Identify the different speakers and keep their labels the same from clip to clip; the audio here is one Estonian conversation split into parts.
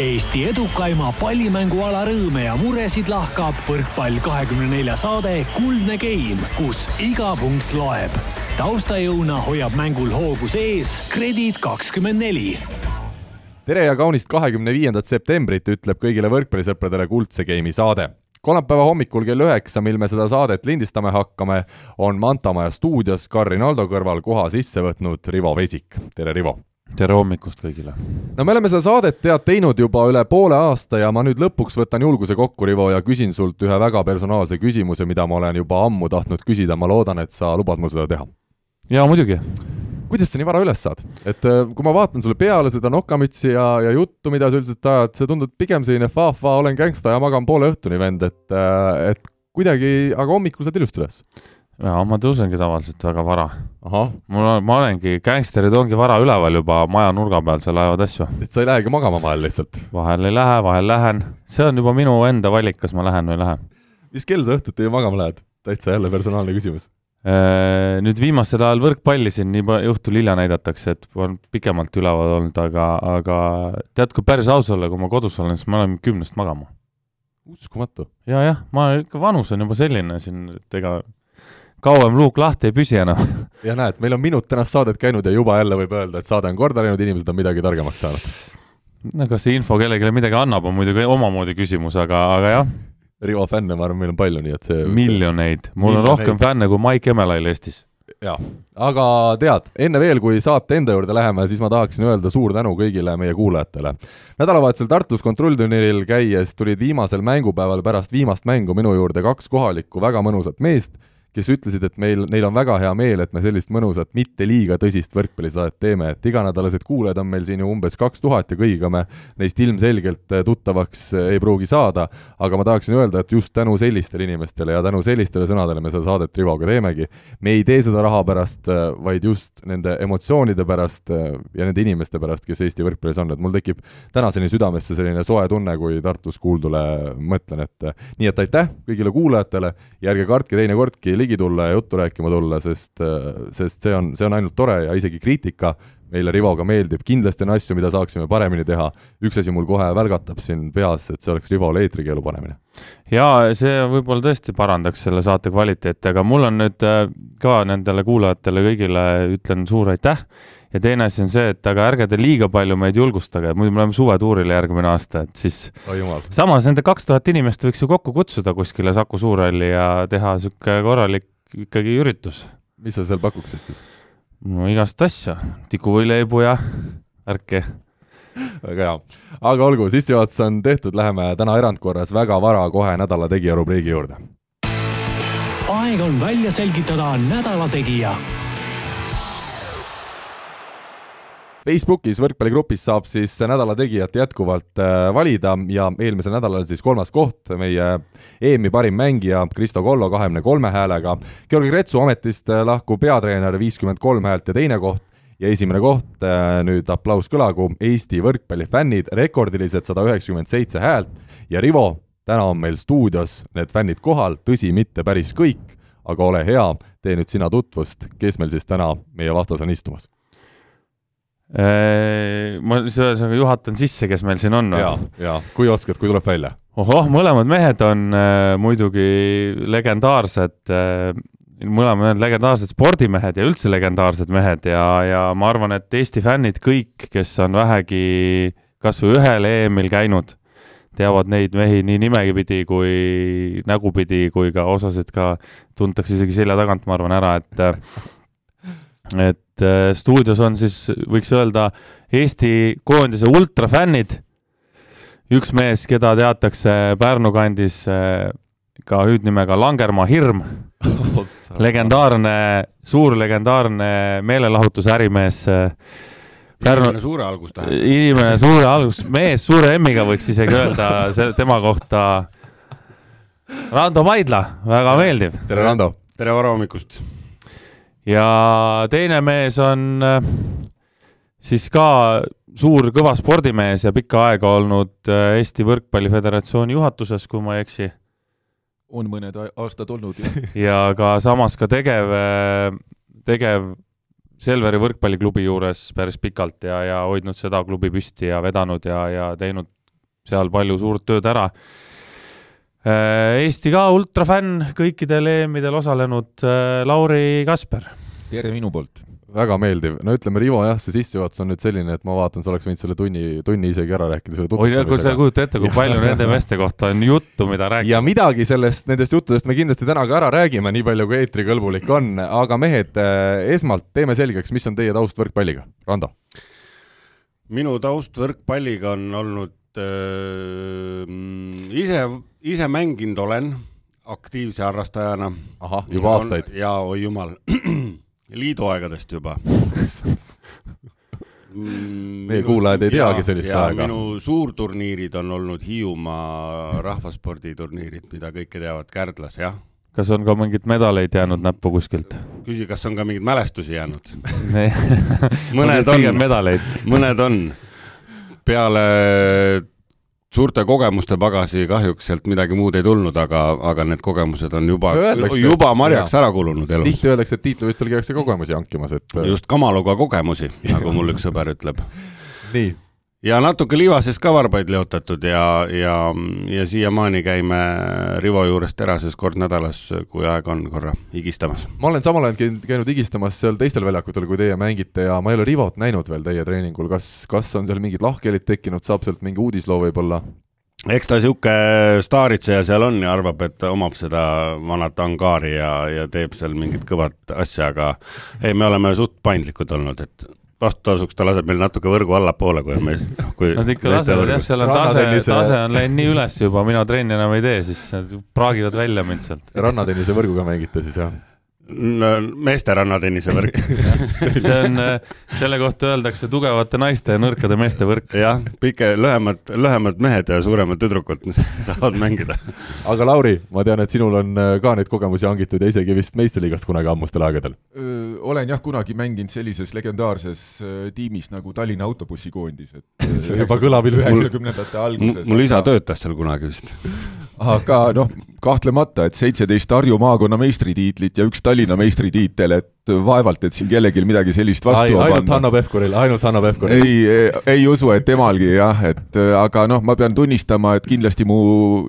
Speaker 1: Eesti edukaima pallimänguala rõõme ja muresid lahkab võrkpall kahekümne nelja saade Kuldne Game, kus iga punkt loeb. taustajõuna hoiab mängul hoogus ees Kredit kakskümmend neli
Speaker 2: tere ja kaunist kahekümne viiendat septembrit ütleb kõigile võrkpallisõpradele Kuldse Game'i saade. kolmapäeva hommikul kell üheksa, mil me seda saadet lindistama hakkame, on Mantamaja stuudios Karin Aldo kõrval koha sisse võtnud Rivo Vesik. tere, Rivo!
Speaker 3: Tere hommikust kõigile!
Speaker 2: no me oleme seda saadet tead teinud juba üle poole aasta ja ma nüüd lõpuks võtan julguse kokku, Rivo, ja küsin sult ühe väga personaalse küsimuse, mida ma olen juba ammu tahtnud küsida, ma loodan, et sa lubad mul seda teha.
Speaker 3: jaa, muidugi.
Speaker 2: kuidas sa nii vara üles saad? et äh, kui ma vaatan sulle peale seda nokamütsi ja, ja juttu, mida sa üldiselt ajad, see tundub pigem selline fa-fa, olen gängsta ja magan poole õhtuni vend, et, äh, et kuidagi, aga hommikul saad ilusti üles
Speaker 3: jaa, ma tõusengi tavaliselt väga vara. mul on, ma olengi, gängsterid ongi vara üleval juba maja nurga peal, seal ajavad asju.
Speaker 2: et sa ei lähegi magama vahel lihtsalt?
Speaker 3: vahel ei lähe, vahel lähen. see on juba minu enda valik, kas ma lähen või ei lähe.
Speaker 2: mis kell sa õhtuti magama lähed? täitsa jälle personaalne küsimus.
Speaker 3: Äh, Nüüd viimasel ajal võrkpalli siin nii õhtul hilja näidatakse, et on pikemalt üleval olnud, aga, aga tead, kui päris aus olla, kui ma kodus olen, siis ma lähen kümnest magama.
Speaker 2: uskumatu.
Speaker 3: ja, jah, ma ikka, vanus on juba selline siin, et ega kauem luuk lahti ei püsi enam
Speaker 2: ja näed, meil on minut tänast saadet käinud ja juba jälle võib öelda, et saade on korda läinud, inimesed on midagi targemaks saanud.
Speaker 3: no kas see info kellelegi midagi annab, on muidugi omamoodi küsimus, aga, aga jah,
Speaker 2: Rivo fänne, ma arvan, meil on palju, nii et see
Speaker 3: miljoneid, mul on
Speaker 2: Miljoneid.
Speaker 3: rohkem fänne kui Mike Emelail Eestis.
Speaker 2: jaa, aga tead, enne veel, kui saate enda juurde läheme, siis ma tahaksin öelda suur tänu kõigile meie kuulajatele. nädalavahetusel Tartus kontrollturniiril käies tulid viimasel mängupäeval pärast viimast mängu minu juurde kaks kohalikku väga mõnusat meest, kes ütlesid, et meil, neil on väga hea meel, et me sellist mõnusat, mitte liiga tõsist võrkpallisaadet teeme, et iganädalased kuulajad on meil siin ju umbes kaks tuhat ja kõigiga me neist ilmselgelt eh, tuttavaks eh, ei pruugi saada, aga ma tahaksin öelda, et just tänu sellistele inimestele ja tänu sellistele sõnadele me seda saadet Rivoga teemegi. me ei tee seda raha pärast, eh, vaid just nende emotsioonide pärast ja nende inimeste pärast, kes Eesti võrkpallis on, et mul tekib tänaseni südamesse selline soe tunne, kui Tartus kuuldule mõtlen, et nii et aitäh kõigile kuulajatele. Ja ärge kartke teinekordki ligi tulla ja juttu rääkima tulla, sest, sest see on, see on ainult tore ja isegi kriitika meile Rivoga meeldib, kindlasti on asju, mida saaksime paremini teha, üks asi mul kohe välgatab siin peas, et see oleks Rivole eetrikeelu panemine.
Speaker 3: jaa, see võib-olla tõesti parandaks selle saate kvaliteeti, aga mul on nüüd äh, ka nendele kuulajatele kõigile ütlen suur aitäh ja teine asi on see, et aga ärge te liiga palju meid julgustage, muidu me läheme suvetuurile järgmine aasta, et siis
Speaker 2: jumal.
Speaker 3: samas nende kaks tuhat inimest võiks ju kokku kutsuda kuskile Saku Suurhalli ja teha niisugune korralik ikkagi üritus.
Speaker 2: mis sa seal pakuksid siis?
Speaker 3: no igast asju, tikuvõileibu ja värki.
Speaker 2: väga hea. aga olgu, sissejuhatus on tehtud, läheme täna erandkorras väga vara kohe nädala tegija rubriigi juurde.
Speaker 1: aeg on välja selgitada nädala tegija
Speaker 2: Facebookis võrkpalligrupis saab siis nädala tegijat jätkuvalt äh, valida ja eelmisel nädalal siis kolmas koht, meie EM-i parim mängija Kristo Kollo kahekümne kolme häälega. Georgi Kretsu ametist äh, lahkuv peatreener viiskümmend kolm häält ja teine koht. Ja esimene koht, äh, nüüd aplaus kõlagu, Eesti võrkpallifännid, rekordilised sada üheksakümmend seitse häält. Ja Rivo, täna on meil stuudios need fännid kohal, tõsi, mitte päris kõik, aga ole hea, tee nüüd sina tutvust, kes meil siis täna meie vastas on istumas
Speaker 3: ma siis ühesõnaga juhatan sisse, kes meil siin on.
Speaker 2: jaa, jaa, kui oskad, kui tuleb välja.
Speaker 3: ohoh, mõlemad mehed on äh, muidugi legendaarsed äh,, mõlemad on legendaarsed spordimehed ja üldse legendaarsed mehed ja, ja ma arvan, et Eesti fännid kõik, kes on vähegi kas või ühel EM-il käinud, teavad neid mehi nii nimepidi kui nägupidi kui ka osasid ka tuntakse isegi selja tagant, ma arvan, ära, et et äh, stuudios on siis, võiks öelda, Eesti koondise ultrafännid. üks mees, keda teatakse Pärnu kandis äh, ka hüüdnimega Langermaa hirm, legendaarne, suur legendaarne meelelahutusärimees äh, Pärnu-
Speaker 4: inimene suure algust tähendab.
Speaker 3: inimene suure algus, mees suure M-iga võiks isegi öelda tema kohta. Rando Maidla, väga meeldiv.
Speaker 2: tere, Rando!
Speaker 4: tere varahommikust.
Speaker 3: Ja teine mees on äh, siis ka suur kõva spordimees ja pikka aega olnud äh, Eesti Võrkpalli Föderatsiooni juhatuses, kui ma ei eksi,
Speaker 5: on mõned aastad olnud
Speaker 3: ja ka samas ka tegev, tegev Selveri võrkpalliklubi juures päris pikalt ja, ja hoidnud seda klubi püsti ja vedanud ja, ja teinud seal palju suurt tööd ära. Eesti ka ultrafänn, kõikidel EM-idel osalenud Lauri Kasper.
Speaker 5: tere minu poolt
Speaker 2: väga meeldiv, no ütleme, Rivo jah, see sissejuhatus on nüüd selline, et ma vaatan, sa oleks võinud selle tunni, tunni isegi ära rääkida selle
Speaker 3: tutvustamisega. oi, kui sa ei kujuta ette, kui palju nende meeste kohta on juttu, mida rääkida.
Speaker 2: ja midagi sellest, nendest juttudest me kindlasti täna ka ära räägime, nii palju kui eetrikõlbulik on, aga mehed, eh, esmalt teeme selgeks, mis on teie taust võrkpalliga, Rando?
Speaker 4: minu taust võrkpalliga on olnud äh, ise, ise mänginud olen aktiivse harrastajana.
Speaker 2: ahah, juba aastaid?
Speaker 4: jaa, oi jumal liidu aegadest juba
Speaker 2: meie kuulajad ei teagi sellist ja, aega.
Speaker 4: minu suurturniirid on olnud Hiiumaa rahvasporditurniirid, mida kõike teavad Kärdlas, jah.
Speaker 3: kas on ka mingeid medaleid jäänud näppu kuskilt?
Speaker 4: küsi, kas on ka mingeid mälestusi jäänud
Speaker 3: mõned on,
Speaker 4: mõned on. peale suurte kogemuste pagasi kahjuks sealt midagi muud ei tulnud, aga, aga need kogemused on juba, juba marjaks ära kulunud elus.
Speaker 2: tihti öeldakse, et tiitlivõistlustel käiakse kogemusi hankimas, et
Speaker 4: just kamaluga kogemusi, nagu mul üks sõber ütleb.
Speaker 2: nii
Speaker 4: ja natuke liivases ka varbaid leotatud ja, ja, ja siiamaani käime Rivo juures terases kord nädalas, kui aeg on, korra higistamas.
Speaker 2: ma olen samal ajal käinud, higistamas seal teistel väljakutel, kui teie mängite ja ma ei ole Rivot näinud veel teie treeningul, kas, kas on seal mingid lahkhelid tekkinud, saab sealt mingi uudisloo võib-olla?
Speaker 4: eks ta niisugune staaritseja seal on ja arvab, et omab seda vanat angaari ja, ja teeb seal mingit kõvat asja, aga ei, me oleme suht paindlikud olnud, et vastutasuks ta laseb meil natuke võrgu allapoole, kui on mees, kui
Speaker 3: Nad ikka lasevad jah, seal on tase, tase on läinud nii üles juba, mina trenni enam ei tee, siis nad praagivad välja mind sealt.
Speaker 2: rannatennise võrguga mängite siis jah?
Speaker 4: Meeste rannatennise võrk
Speaker 3: see on, selle kohta öeldakse tugevate naiste ja nõrkade meeste võrk.
Speaker 4: jah, pike, lühemad, lühemad mehed ja suuremad tüdrukud saavad mängida.
Speaker 2: aga Lauri, ma tean, et sinul on äh, ka neid kogemusi hangitud ja isegi vist meistriliigast kunagi ammustel aegadel.
Speaker 5: olen jah, kunagi mänginud sellises legendaarses äh, tiimis nagu Tallinna autobussikoondis, et
Speaker 2: see juba kõlab ilusti.
Speaker 5: üheksakümnendate alguses.
Speaker 4: mul isa töötas seal kunagi vist.
Speaker 5: aga noh, kahtlemata, et seitseteist Harju maakonna meistritiitlit ja üks Tallinna meistritiitel, et vaevalt, et siin kellelgi midagi sellist vastu
Speaker 2: Ai, ainult Hanno Pevkuril, ainult Hanno Pevkuril.
Speaker 5: ei, ei usu, et temalgi jah, et aga noh, ma pean tunnistama, et kindlasti mu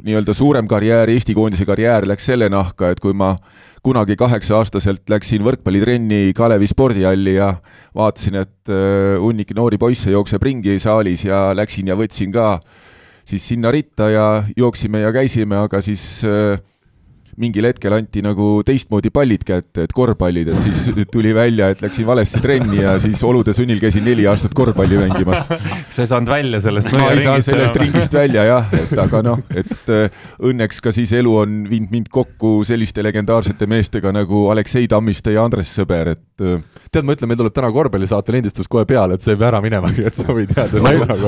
Speaker 5: nii-öelda suurem karjäär, Eesti koondise karjäär läks selle nahka, et kui ma kunagi kaheksa-aastaselt läksin võrkpallitrenni Kalevi spordihalli ja vaatasin, et hunnik noori poisse jookseb ringi saalis ja läksin ja võtsin ka siis sinna ritta ja jooksime ja käisime, aga siis äh, mingil hetkel anti nagu teistmoodi pallid kätte, et korvpallid, et siis tuli välja, et läksin valesti trenni ja siis olude sunnil käisin neli aastat korvpalli mängimas.
Speaker 3: sa ei saanud välja sellest
Speaker 5: ma ei saanud sellest ringist välja jah, et aga noh, et äh, õnneks ka siis elu on viinud mind kokku selliste legendaarsete meestega nagu Aleksei Tammiste ja Andres Sõber, et äh,
Speaker 2: tead, ma ütlen, meil tuleb täna korvpallisaate lindistus kohe peale, et sa ei pea ära minemagi, et sa võid jääda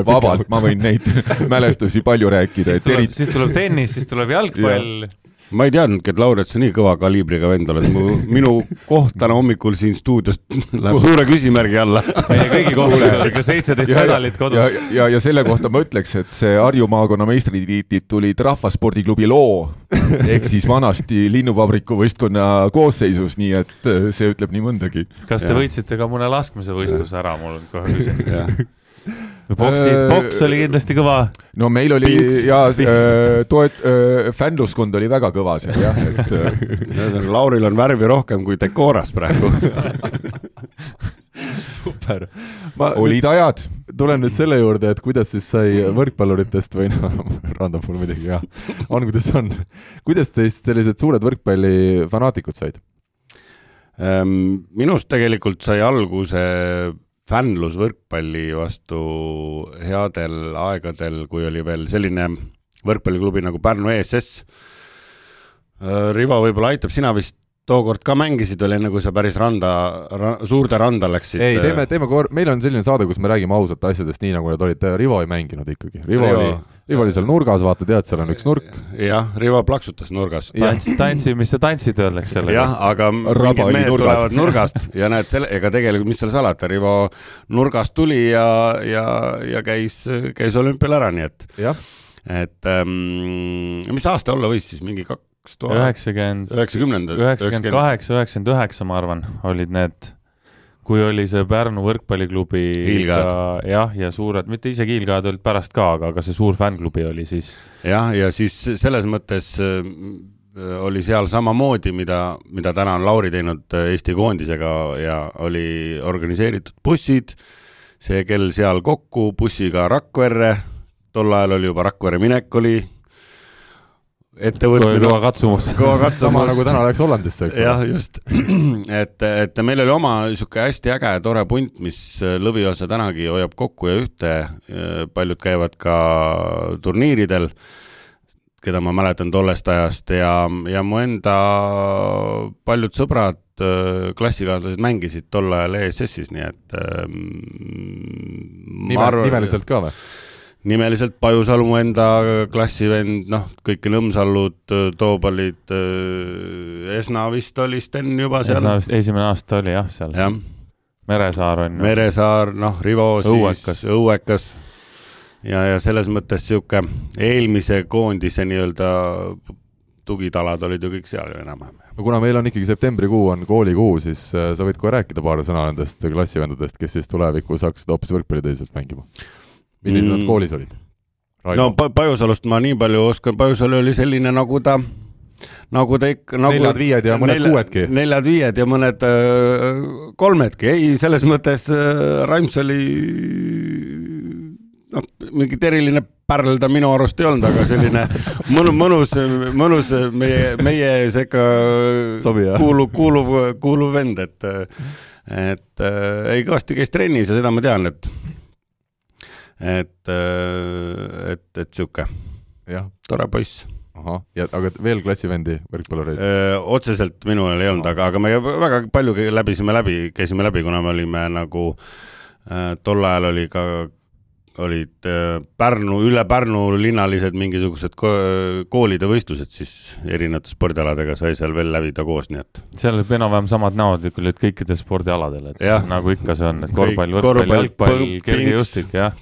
Speaker 5: vabalt, ma võin neid mälestusi palju rääkida.
Speaker 3: siis tuleb, siis tuleb tennis, siis tuleb jalgpall
Speaker 4: ma ei teadnudki, et Lauri, et sa nii kõva kaliibriga vend oled, mu, minu koht täna hommikul siin stuudios läheb suure küsimärgi alla.
Speaker 3: meie kõigi kohta on ikka seitseteist medalit kodus.
Speaker 5: ja, ja, ja selle kohta ma ütleks, et see Harju maakonna meistritiitlid tulid Rahvaspordiklubi loo ehk siis vanasti linnuvabriku võistkonna koosseisus, nii et äh, see ütleb nii mõndagi.
Speaker 3: kas te ja. võitsite ka mõne laskmise võistluse ära, mul on kohe küsimus boksid, boks oli kindlasti kõva.
Speaker 5: no meil oli Pinks, ja äh, toet- äh,, fännluskond oli väga kõva seal jah, et
Speaker 4: ühesõnaga Lauril on värvi rohkem kui Decoras praegu
Speaker 2: super.
Speaker 5: olid ajad.
Speaker 2: tulen nüüd selle juurde, et kuidas siis sai võrkpalluritest või noh, randab mul muidugi jah, on kuidas on. kuidas teist sellised suured võrkpallifanaatikud said?
Speaker 4: Ehm, minust tegelikult sai alguse fännlus võrkpalli vastu headel aegadel, kui oli veel selline võrkpalliklubi nagu Pärnu ESS. Rivo võib-olla aitab, sina vist tookord ka mängisid veel, enne kui sa päris randa ra,, suurde randa läksid?
Speaker 2: ei, teeme, teeme kor-, meil on selline saade, kus me räägime ausalt asjadest nii, nagu need olid, Rivo ei mänginud ikkagi. Rivo, oli, Rivo oli seal nurgas, vaata, tead, seal on üks nurk.
Speaker 4: jah, Rivo plaksutas nurgas.
Speaker 3: tants, tantsi, mis sa tantsid, öeldakse sellega.
Speaker 4: jah, aga mingid mehed nurgas. tulevad nurgast ja näed, selle, ega tegelikult, mis seal salata, Rivo nurgast tuli ja, ja, ja käis, käis olümpial ära, nii et et ähm, mis aasta olla võis siis, mingi kaks kaks tuhat
Speaker 3: üheksakümmend,
Speaker 4: üheksakümnendad,
Speaker 3: üheksakümmend kaheksa, üheksakümmend üheksa, ma arvan, olid need kui oli see Pärnu võrkpalliklubi jah, ja suured, mitte isegi hiilgajad olid pärast ka, aga, aga see suur fännklubi oli siis.
Speaker 4: jah, ja siis selles mõttes äh, oli seal samamoodi, mida, mida täna on Lauri teinud äh, Eesti koondisega ja oli organiseeritud bussid, see kell seal kokku bussiga Rakverre, tol ajal oli juba Rakvere minek oli ettevõtmine.
Speaker 3: kõva katsumus.
Speaker 4: kõva katsumus.
Speaker 2: sama nagu täna läks Hollandisse, eks
Speaker 4: jah, just. et, et meil oli oma niisugune hästi äge tore punt, mis lõviosa tänagi hoiab kokku ja ühte. paljud käivad ka turniiridel, keda ma mäletan tollest ajast ja, ja mu enda paljud sõbrad, klassikaaslased mängisid tol ajal ESS-is, nii et
Speaker 2: Nime, arvan, nimeliselt ka või?
Speaker 4: Nimeliselt Pajusalu mu enda klassivend, noh, kõik Nõmsallud, Toobalid, Esna vist oli Sten juba seal.
Speaker 3: Esna vist esimene aasta oli jah, seal.
Speaker 4: jah.
Speaker 3: Meresaar on.
Speaker 4: Meresaar, noh, Rivo
Speaker 3: õuekas.
Speaker 4: siis, Õuekas. ja, ja selles mõttes sihuke eelmise koondise nii-öelda tugitalad olid ju kõik seal ju enam-vähem.
Speaker 2: no kuna meil on ikkagi septembrikuu on koolikuu, siis äh, sa võid kohe rääkida paar sõna nendest klassivendadest, kes siis tulevikus hakkasid hoopis võrkpalli tõsiselt mängima millised mm. nad koolis olid?
Speaker 4: no Pajusalust ma nii palju oskan, Pajusalu oli selline, nagu ta, nagu ta ikka nagu
Speaker 2: neljad-viied ja mõned nelja, kuuedki?
Speaker 4: neljad-viied ja mõned äh, kolmedki, ei, selles mõttes äh, Raims oli noh, mingit eriline pärl ta minu arust ei olnud, aga selline mõnus, mõnus, mõnus meie, meie sekka kuuluv, kuuluv, kuuluv vend, et et äh, ei, kõvasti käis trennis ja seda ma tean, et et, äh, et, et sihuke, jah, tore poiss.
Speaker 2: ahah, ja aga veel klassivendi võrkpallureid?
Speaker 4: otseselt minul ei olnud, aga, aga me väga palju läbisime läbi, käisime läbi, kuna me olime nagu äh, tol ajal oli ka olid äh, Pärnu, üle Pärnu linnalised mingisugused ko koolide võistlused, siis erinevate spordialadega sai seal veel läbida koos, nii et.
Speaker 3: seal olid enam-vähem samad näod olid kõikidel spordialadel, et ja. nagu ikka see on, et korvpall, võrkpall, jalgpall, kergejõustik, jah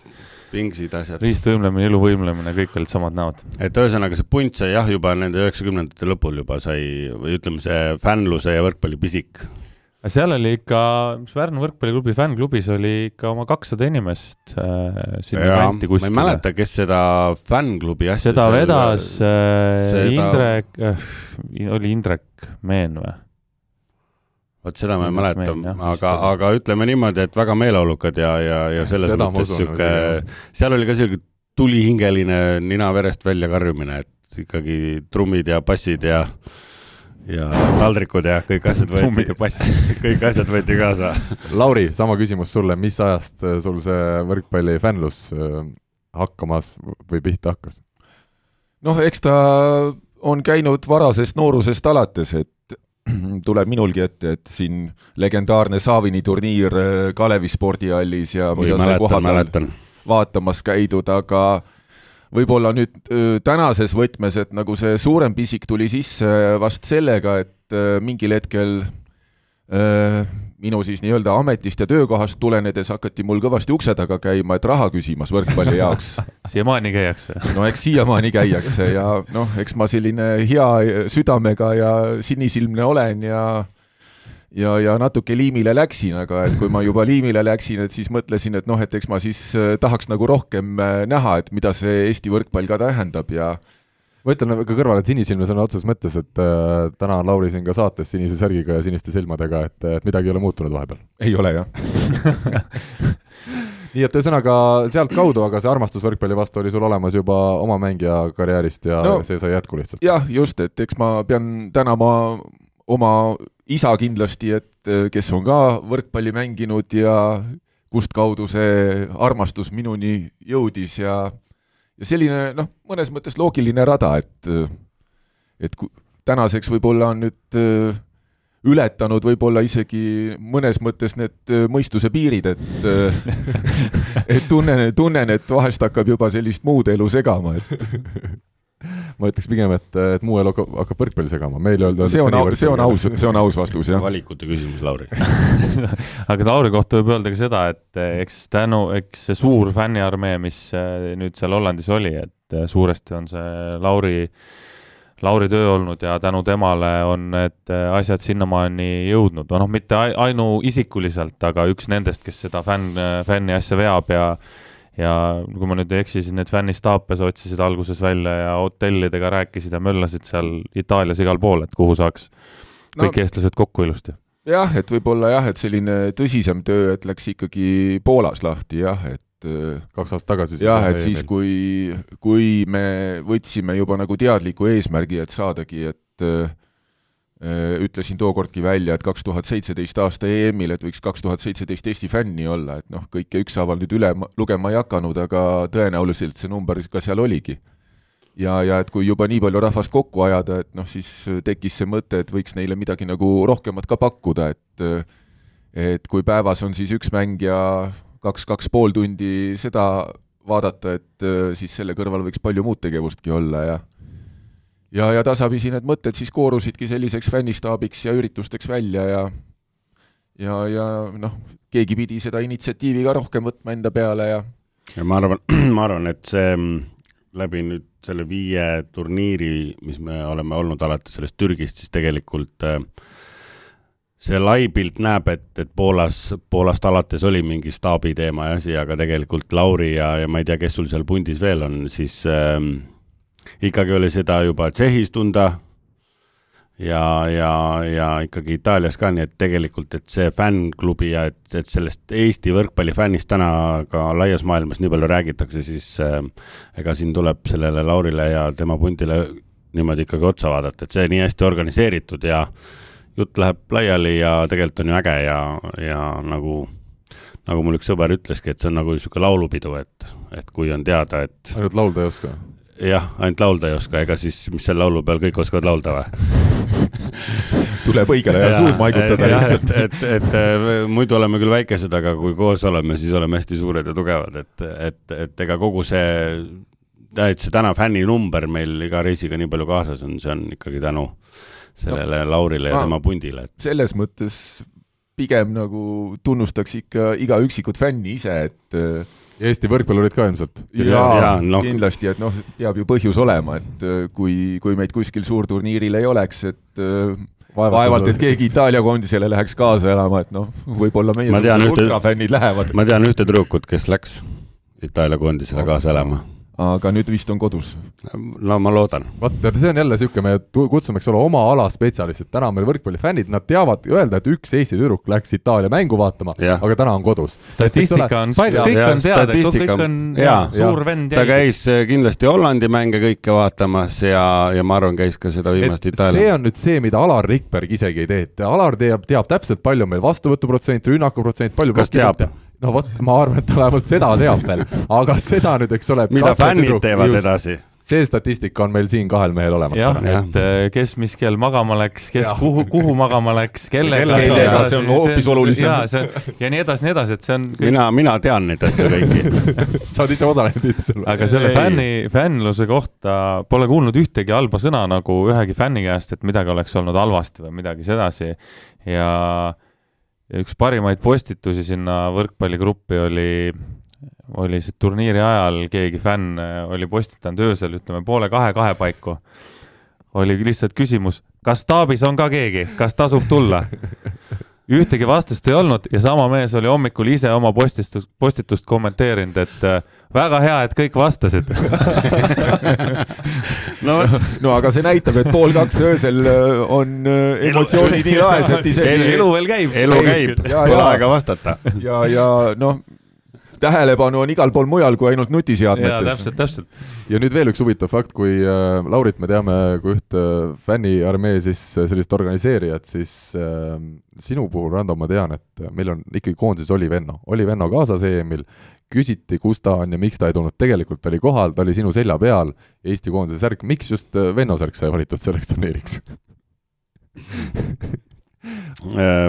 Speaker 4: pingsid, asjad.
Speaker 3: riistvõimlemine, iluvõimlemine, kõik olid samad näod.
Speaker 4: et ühesõnaga see punt sai jah, juba nende üheksakümnendate lõpul juba sai, või ütleme, see fännluse ja võrkpalli pisik.
Speaker 3: seal oli ikka, mis Pärnu võrkpalliklubi fännklubis oli ikka oma kakssada inimest äh, sinna kanti kuskile.
Speaker 4: ma ei mäleta, kes seda fännklubi asja
Speaker 3: seda vedas äh, seda... Indrek äh,, oli Indrek Meen või?
Speaker 4: Vot seda ma ei mäleta, aga, aga ütleme niimoodi, et väga meeleolukad ja, ja, ja selles seda mõttes sihuke, seal oli ka sihuke tulihingeline nina verest välja karjumine, et ikkagi trummid ja bassid ja ja taldrikud ja kõik asjad võeti, kõik asjad võeti kaasa.
Speaker 2: Lauri, sama küsimus sulle, mis ajast äh, sul see võrkpalli fännlus äh, hakkamas või pihta hakkas?
Speaker 5: noh, eks ta on käinud varasest noorusest alates, et tuleb minulgi ette, et siin legendaarne Saavini turniir äh, Kalevi spordihallis ja
Speaker 4: Oi, mida sai kohapeal
Speaker 5: vaatamas käidud, aga võib-olla nüüd äh, tänases võtmes, et nagu see suurem pisik tuli sisse vast sellega, et äh, mingil hetkel minu siis nii-öelda ametist ja töökohast tulenedes hakati mul kõvasti ukse taga käima, et raha küsimas võrkpalli jaoks
Speaker 3: siiamaani käiakse?
Speaker 5: no eks siiamaani käiakse ja noh, eks ma selline hea südamega ja sinisilmne olen ja ja, ja natuke liimile läksin, aga et kui ma juba liimile läksin, et siis mõtlesin, et noh, et eks ma siis äh, tahaks nagu rohkem äh, näha, et mida see Eesti võrkpall ka tähendab ja
Speaker 2: ma ütlen ka kõrvale, et sinisilmne sõna otseses mõttes, et äh, täna on Lauri siin ka saates sinise särgiga ja siniste silmadega, et, et midagi ei ole muutunud vahepeal.
Speaker 5: ei ole jah
Speaker 2: nii et ühesõnaga sealtkaudu, aga see armastus võrkpalli vastu oli sul olemas juba oma mängija karjäärist ja no, see sai jätku lihtsalt?
Speaker 5: jah, just, et eks ma pean tänama oma isa kindlasti, et kes on ka võrkpalli mänginud ja kustkaudu see armastus minuni jõudis ja ja selline noh, mõnes mõttes loogiline rada, et et tänaseks võib-olla on nüüd äh, ületanud võib-olla isegi mõnes mõttes need äh, mõistuse piirid, et äh, et tunnen, tunnen, et vahest hakkab juba sellist muud elu segama, et
Speaker 2: ma ütleks pigem, et, et muu elu hakkab, võrkpalli segama, meil öeldakse
Speaker 5: see on, see on aus, see on aus vastus, jah.
Speaker 4: valikute küsimus, Lauri.
Speaker 3: Aga Lauri kohta võib öelda ka seda, et eks tänu, eks see suur fänniarmee, mis äh, nüüd seal Hollandis oli, et äh, suuresti on see Lauri Lauri töö olnud ja tänu temale on need asjad sinnamaani jõudnud, noh, mitte ainuisikuliselt, aga üks nendest, kes seda fänn, fänni asja veab ja ja kui ma nüüd ei eksi, siis need fännistaape sa otsisid alguses välja ja hotellidega rääkisid ja möllasid seal Itaalias igal pool, et kuhu saaks kõik no, eestlased kokku ilusti.
Speaker 5: jah, et võib-olla jah, et selline tõsisem töö, et läks ikkagi Poolas lahti jah, et
Speaker 2: kaks aastat tagasi.
Speaker 5: jah, et siis, kui, kui me võtsime juba nagu teadliku eesmärgi, et saadagi, et Äh, ütlesin tookordki välja, et kaks tuhat seitseteist aasta EM-il, et võiks kaks tuhat seitseteist Eesti fänni olla, et noh, kõike ükshaaval nüüd üle lugema ei hakanud, aga tõenäoliselt see number ka seal oligi. ja, ja et kui juba nii palju rahvast kokku ajada, et noh, siis tekkis see mõte, et võiks neile midagi nagu rohkemat ka pakkuda, et et kui päevas on siis üks mäng ja kaks, kaks pool tundi seda vaadata, et siis selle kõrval võiks palju muud tegevustki olla ja ja, ja tasapisi need mõtted siis koorusidki selliseks fännistaabiks ja üritusteks välja ja ja, ja noh, keegi pidi seda initsiatiivi ka rohkem võtma enda peale ja
Speaker 4: ja ma arvan, ma arvan, et see mm, läbi nüüd selle viie turniiri, mis me oleme olnud alates sellest Türgist, siis tegelikult äh, see lai pilt näeb, et, et Poolas, Poolast alates oli mingi staabi teema ja asi, aga tegelikult Lauri ja, ja ma ei tea, kes sul seal pundis veel on, siis äh, ikkagi oli seda juba Tšehhis tunda ja, ja, ja ikkagi Itaalias ka, nii et tegelikult, et see fännklubi ja et, et sellest Eesti võrkpallifännist täna ka laias maailmas nii palju räägitakse, siis äh, ega siin tuleb sellele Laurile ja tema pundile niimoodi ikkagi otsa vaadata, et see nii hästi organiseeritud ja jutt läheb laiali ja tegelikult on ju äge ja, ja nagu nagu mul üks sõber ütleski, et see on nagu niisugune laulupidu, et, et kui on teada, et
Speaker 2: ainult laulda ei oska?
Speaker 4: Jah, ainult laulda ei oska, ega siis, mis seal laulu peal kõik oskavad laulda või
Speaker 5: tuleb õigele ajal suud maigutada
Speaker 4: lihtsalt. et, et, et, et muidu oleme küll väikesed, aga kui koos oleme, siis oleme hästi suured ja tugevad, et, et, et ega kogu see, et see täna fänninumber meil iga reisiga nii palju kaasas on, see on ikkagi tänu sellele no, Laurile ja ma, tema pundile
Speaker 5: et.... selles mõttes pigem nagu tunnustaks ikka iga üksikut fänni ise, et
Speaker 2: Eesti võrkpallurid ka ilmselt.
Speaker 5: jaa, no. kindlasti, et noh, peab ju põhjus olema, et äh, kui, kui meid kuskil suurturniiril ei oleks, et äh, vaevalt, vaevalt, et keegi Itaalia koondisele läheks kaasa elama, et noh, võib-olla meie ultrafännid lähevad.
Speaker 4: ma tean ühte tüdrukut, kes läks Itaalia koondisele kaasa elama
Speaker 5: aga nüüd vist on kodus.
Speaker 4: no ma loodan.
Speaker 2: vot, see on jälle niisugune, me kutsume, eks ole, oma ala spetsialistid, täna on meil võrkpallifännid, nad teavad öelda, et üks Eesti tüdruk läks Itaalia mängu vaatama, aga täna on kodus.
Speaker 3: statistika on kõik on teada, kõik on ja, suur vend
Speaker 4: ta käis äh, kindlasti Hollandi mänge kõike vaatamas ja, ja ma arvan, käis ka seda viimast Itaalia.
Speaker 2: see on nüüd see, mida Alar Rikberg isegi ei tee, et Alar teab, teab täpselt, palju meil vastuvõtuprotsent, rünnakuprotsent, palju
Speaker 4: kas teab?
Speaker 2: No vot, ma arvan, et ta vähemalt seda teab veel, aga seda nüüd, eks ole.
Speaker 4: mida fännid tüdruk, teevad just, edasi?
Speaker 2: see statistika on meil siin kahel mehel olemas.
Speaker 3: jah, et äh, kes mis kell magama läks, kes ja. kuhu, kuhu magama läks, kellega.
Speaker 5: kellega, see on hoopis olulisem.
Speaker 3: ja see on ja nii edasi, nii edasi, et see on
Speaker 4: kõik.... mina, mina tean neid asju kõiki
Speaker 2: sa oled ise osalenud seal.
Speaker 3: aga selle ei. fänni, fännluse kohta pole kuulnud ühtegi halba sõna nagu ühegi fänni käest, et midagi oleks olnud halvasti või midagi sedasi ja ja üks parimaid postitusi sinna võrkpalligruppi oli, oli see turniiri ajal keegi fänn oli postitanud öösel, ütleme poole kahe-kahe paiku. oli lihtsalt küsimus, kas staabis on ka keegi, kas tasub tulla? ühtegi vastust ei olnud ja sama mees oli hommikul ise oma postistust, postitust kommenteerinud, et äh, väga hea, et kõik vastasid
Speaker 5: no, no aga see näitab, et pool kaks öösel äh, on äh, emotsioonid nii laes, et isegi
Speaker 3: elu veel käib.
Speaker 4: elu käib, pole aega vastata.
Speaker 5: ja, ja noh tähelepanu on igal pool mujal kui ainult nutiseadmetes.
Speaker 3: täpselt, täpselt.
Speaker 2: ja nüüd veel üks huvitav fakt, kui äh, Laurit me teame kui ühte äh, fänniarmee siis äh, sellist organiseerijat, siis äh, sinu puhul, Rando, ma tean, et meil on ikkagi koondises oli Venno, oli Venno kaasas EM-il, küsiti, kus ta on ja miks ta ei tulnud, tegelikult oli kohal, ta oli sinu selja peal, Eesti koondise särk, miks just äh, Venno särk sai valitud selleks turniiriks? Äh,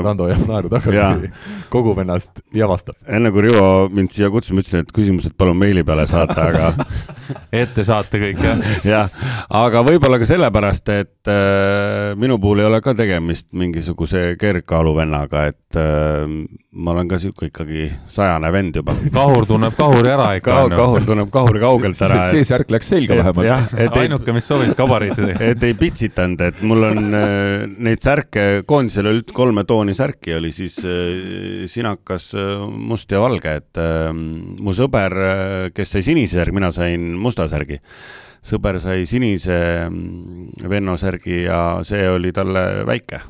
Speaker 2: Rando jääb naeru tagasi, kogub ennast ja vastab.
Speaker 4: enne kui Rivo mind siia kutsus, ma ütlesin, et küsimused palun meili peale saata, aga
Speaker 3: ette saate kõik, jah?
Speaker 4: jah, aga võib-olla ka sellepärast, et äh, minu puhul ei ole ka tegemist mingisuguse kergkaaluvennaga, et äh, ma olen ka sihuke ikkagi sajane vend juba.
Speaker 3: kahur tunneb kahuri ära ikka
Speaker 4: Ka,. kahur tunneb kahuri kaugelt ära.
Speaker 5: see särk läks selga vähemalt.
Speaker 3: ainuke, mis sobis kabariitidega.
Speaker 4: et ei pitsitanud, et mul on äh, neid särke, koondisel oli kolme tooni särki, oli siis äh, sinakas, äh, must ja valge, et mu sõber, kes sai sinise särgi, mina sain musta särgi sõber sai sinise mm, Venno särgi ja see oli talle väike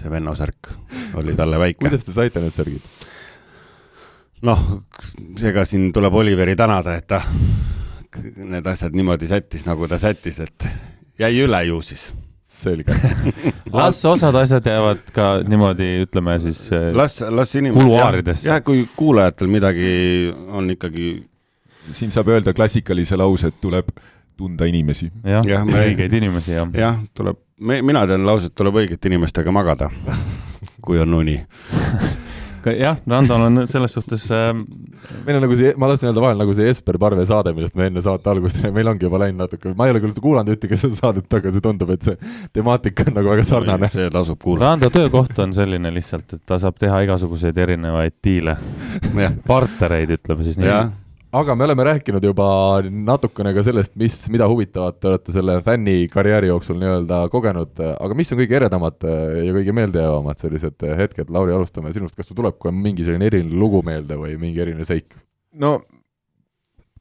Speaker 4: see Venno särk oli talle väike.
Speaker 2: kuidas te saite need särgid?
Speaker 4: noh, ega siin tuleb Oliveri tänada, et ta need asjad niimoodi sättis, nagu ta sättis, et jäi üle ju siis
Speaker 2: selge
Speaker 3: las osad asjad jäävad ka niimoodi, ütleme siis
Speaker 4: eh, las, las inimesed
Speaker 3: kuluaaridesse.
Speaker 4: jah, kui kuulajatel midagi on ikkagi
Speaker 5: siin saab öelda klassikalise lause, et tuleb tunda inimesi.
Speaker 3: jah ja, ja, õigeid inimesi, jah.
Speaker 4: jah, tuleb me, mina tean lauset, tuleb õigete inimestega magada, kui on uni
Speaker 3: jah, Randol on selles suhtes äh....
Speaker 2: meil on nagu see, ma tahtsin öelda vahel nagu see Jesper Parve saade, millest me enne saate algust, meil ongi juba läinud natuke, ma ei ole küll kuulanud ühtegi seda saadet, aga see tundub, et see temaatika on nagu väga sarnane.
Speaker 4: see tasub kuulata.
Speaker 3: Rando töökoht on selline lihtsalt, et ta saab teha igasuguseid erinevaid diile. Partnereid, ütleme siis nii
Speaker 2: aga me oleme rääkinud juba natukene ka sellest, mis, mida huvitavat te olete selle fännikarjääri jooksul nii-öelda kogenud, aga mis on kõige eredamad ja kõige meeldejäävamad sellised hetked, Lauri, alustame sinust, kas sul tuleb kohe mingi selline eriline lugu meelde või mingi eriline seik?
Speaker 5: no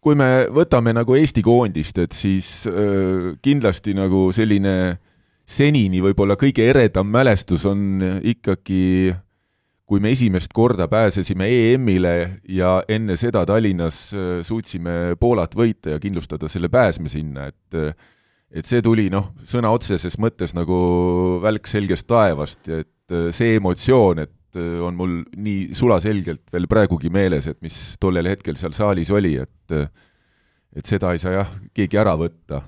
Speaker 5: kui me võtame nagu Eesti koondist, et siis äh, kindlasti nagu selline senini võib-olla kõige eredam mälestus on ikkagi äh, kui me esimest korda pääsesime EM-ile ja enne seda Tallinnas äh, suutsime Poolat võita ja kindlustada selle pääsme sinna, et äh, et see tuli noh, sõna otseses mõttes nagu välk selgest taevast et äh, see emotsioon, et on mul nii sulaselgelt veel praegugi meeles, et mis tollel hetkel seal saalis oli, et et seda ei saa jah, keegi ära võtta.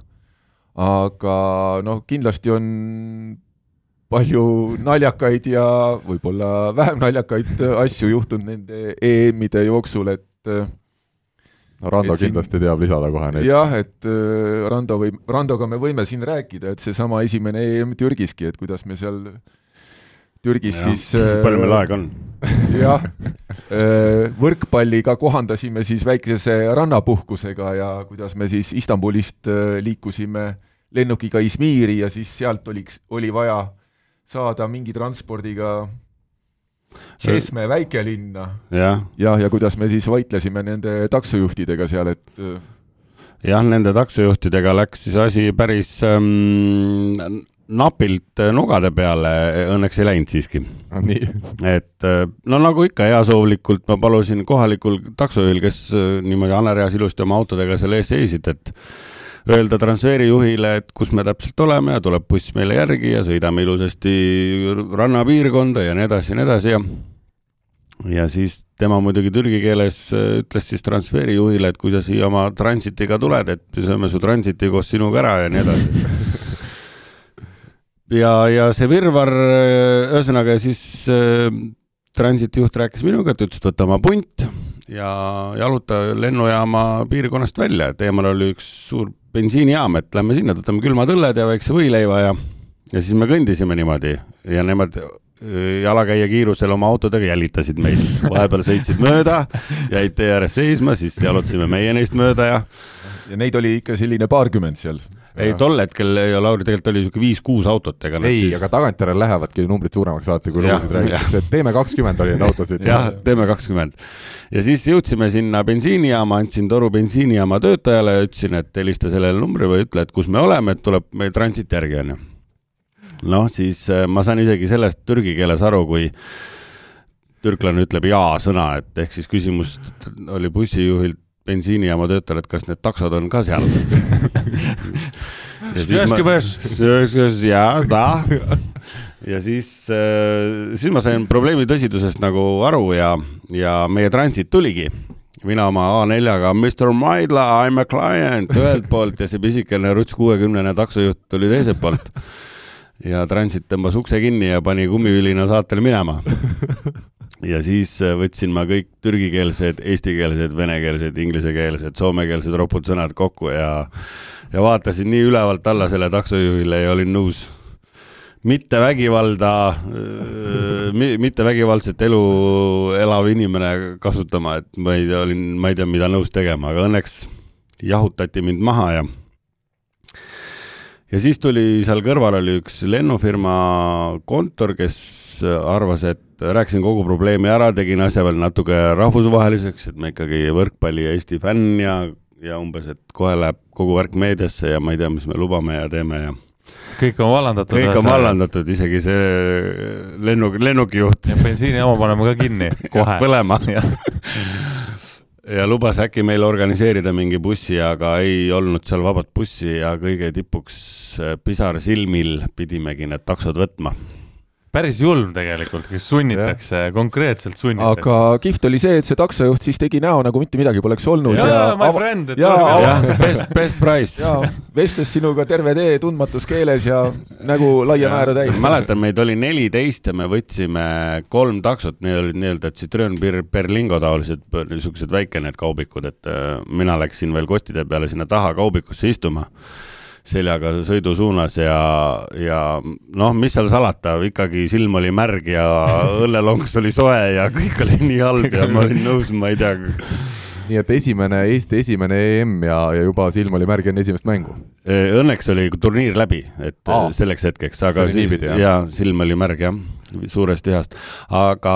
Speaker 5: aga noh, kindlasti on palju naljakaid ja võib-olla vähem naljakaid asju juhtunud nende EM-ide jooksul, et
Speaker 2: no Rando siin, kindlasti teab lisada kohe neid.
Speaker 5: jah, et äh, Rando või, Randoga me võime siin rääkida, et seesama esimene EM Türgiski, et kuidas me seal Türgis ja, siis
Speaker 4: palju meil aega on?
Speaker 5: jah, äh, võrkpalliga kohandasime siis väikese rannapuhkusega ja kuidas me siis Istanbulist äh, liikusime lennukiga Izmiri ja siis sealt oliks, oli vaja saada mingi transpordiga Šesme väikelinna.
Speaker 4: ja,
Speaker 5: ja, ja kuidas me siis võitlesime nende taksojuhtidega seal, et äh,
Speaker 4: jah, nende taksojuhtidega läks siis asi päris ähm, napilt nugade peale, õnneks ei läinud siiski.
Speaker 2: No,.
Speaker 4: et äh, no nagu ikka heasoovlikult ma palusin kohalikul taksojuhil, kes äh, niimoodi hanereas ilusti oma autodega seal ees seisid, et öelda transfeerijuhile, et kus me täpselt oleme ja tuleb buss meile järgi ja sõidame ilusasti rannapiirkonda ja nii edasi ja nii edasi ja ja siis tema muidugi türgi keeles äh, ütles siis transfeerijuhile, et kui sa siia oma transitiga tuled, et me sööme su transiti koos sinuga ära ja nii edasi. ja, ja see virvarr, äh, ühesõnaga siis äh, transitijuht rääkis minuga, et ütles, et võta oma punt ja jaluta lennujaama piirkonnast välja, et eemal oli üks suur bensiinijaam, et lähme sinna, võtame külmad õlled ja väikse võileiva ja, ja siis me kõndisime niimoodi ja nemad äh, jalakäija kiirusel oma autodega jälitasid meid, vahepeal sõitsid mööda, jäid tee ääres seisma, siis jalutasime meie neist mööda ja.
Speaker 5: ja neid oli ikka selline paarkümmend seal
Speaker 4: ei, tol hetkel Lauri, tegelikult oli niisugune viis-kuus autot, ega
Speaker 2: ei siis..., aga tagantjärele lähevadki numbrid suuremaks alati, kui lugusid räägitakse, et teeme kakskümmend oli neid autosid.
Speaker 4: jah, teeme kakskümmend. ja siis jõudsime sinna bensiinijaama, andsin toru bensiinijaama töötajale ja ütlesin, et helista sellele numbrile või ütle, et kus me oleme, et tuleb meil transit järgi, onju. noh, siis äh, ma saan isegi sellest türgi keeles aru, kui türklane ütleb jaa-sõna, et ehk siis küsimus oli bussijuhilt bensiinijaama töötajale, et kas need taksod on ka seal ja da. ja siis, äh, siis ma sain probleemi tõsidusest nagu aru ja, ja meie transit tuligi. mina oma A4-ga, Mr Maidla, I m a client ühelt poolt ja see pisikene ruts kuuekümnene taksojuht tuli teiselt poolt. ja transit tõmbas ukse kinni ja pani kummivilina saatele minema ja siis äh, võtsin ma kõik türgikeelsed, eestikeelsed, venekeelsed, inglisekeelsed, soomekeelsed ropud sõnad kokku ja, ja vaatasin nii ülevalt alla selle taksojuhile ja olin nõus, mitte vägivalda, mitte vägivaldset elu elav inimene kasutama, et ma ei tea, olin, ma ei tea, mida nõus tegema, aga õnneks jahutati mind maha ja ja siis tuli seal kõrval oli üks lennufirma kontor, kes arvas, et rääkisin kogu probleemi ära, tegin asja veel natuke rahvusvaheliseks, et ma ikkagi võrkpalli ja Eesti fänn ja, ja umbes, et kohe läheb kogu värk meediasse ja ma ei tea, mis me lubame ja teeme ja
Speaker 3: kõik on vallandatud.
Speaker 4: kõik on vallandatud, isegi see lennuk, lennukijuht.
Speaker 3: bensiinijaama paneme ka kinni kohe
Speaker 4: põlema ja lubas äkki meil organiseerida mingi bussi, aga ei olnud seal vabat bussi ja kõige tipuks pisar silmil pidimegi need taksod võtma
Speaker 3: päris julm tegelikult, kes sunnitakse, konkreetselt sunnitakse.
Speaker 5: aga kihvt oli see, et see taksojuht siis tegi näo, nagu mitte midagi poleks olnud.
Speaker 3: ja, ja, my friend, et ja,
Speaker 4: best, best price.
Speaker 5: vestles sinuga terve tee tundmatus keeles ja nägu laia määra täis.
Speaker 4: mäletan, meid oli neliteist ja me võtsime kolm taksot, need olid nii-öelda Citroen Berlingo taolised, niisugused väike need kaubikud, et äh, mina läksin veel kostide peale sinna taha kaubikusse istuma seljaga sõidu suunas ja, ja noh, mis seal salata, ikkagi silm oli märg ja õllelonks oli soe ja kõik oli nii halb ja ma olin nõus, ma ei tea.
Speaker 2: nii et esimene, Eesti esimene EM ja, ja juba silm oli märg enne esimest mängu?
Speaker 4: Õnneks oli turniir läbi, et Aa, selleks hetkeks, aga
Speaker 2: niipidi,
Speaker 4: ja silm oli märg jah, suurest tühjast, aga,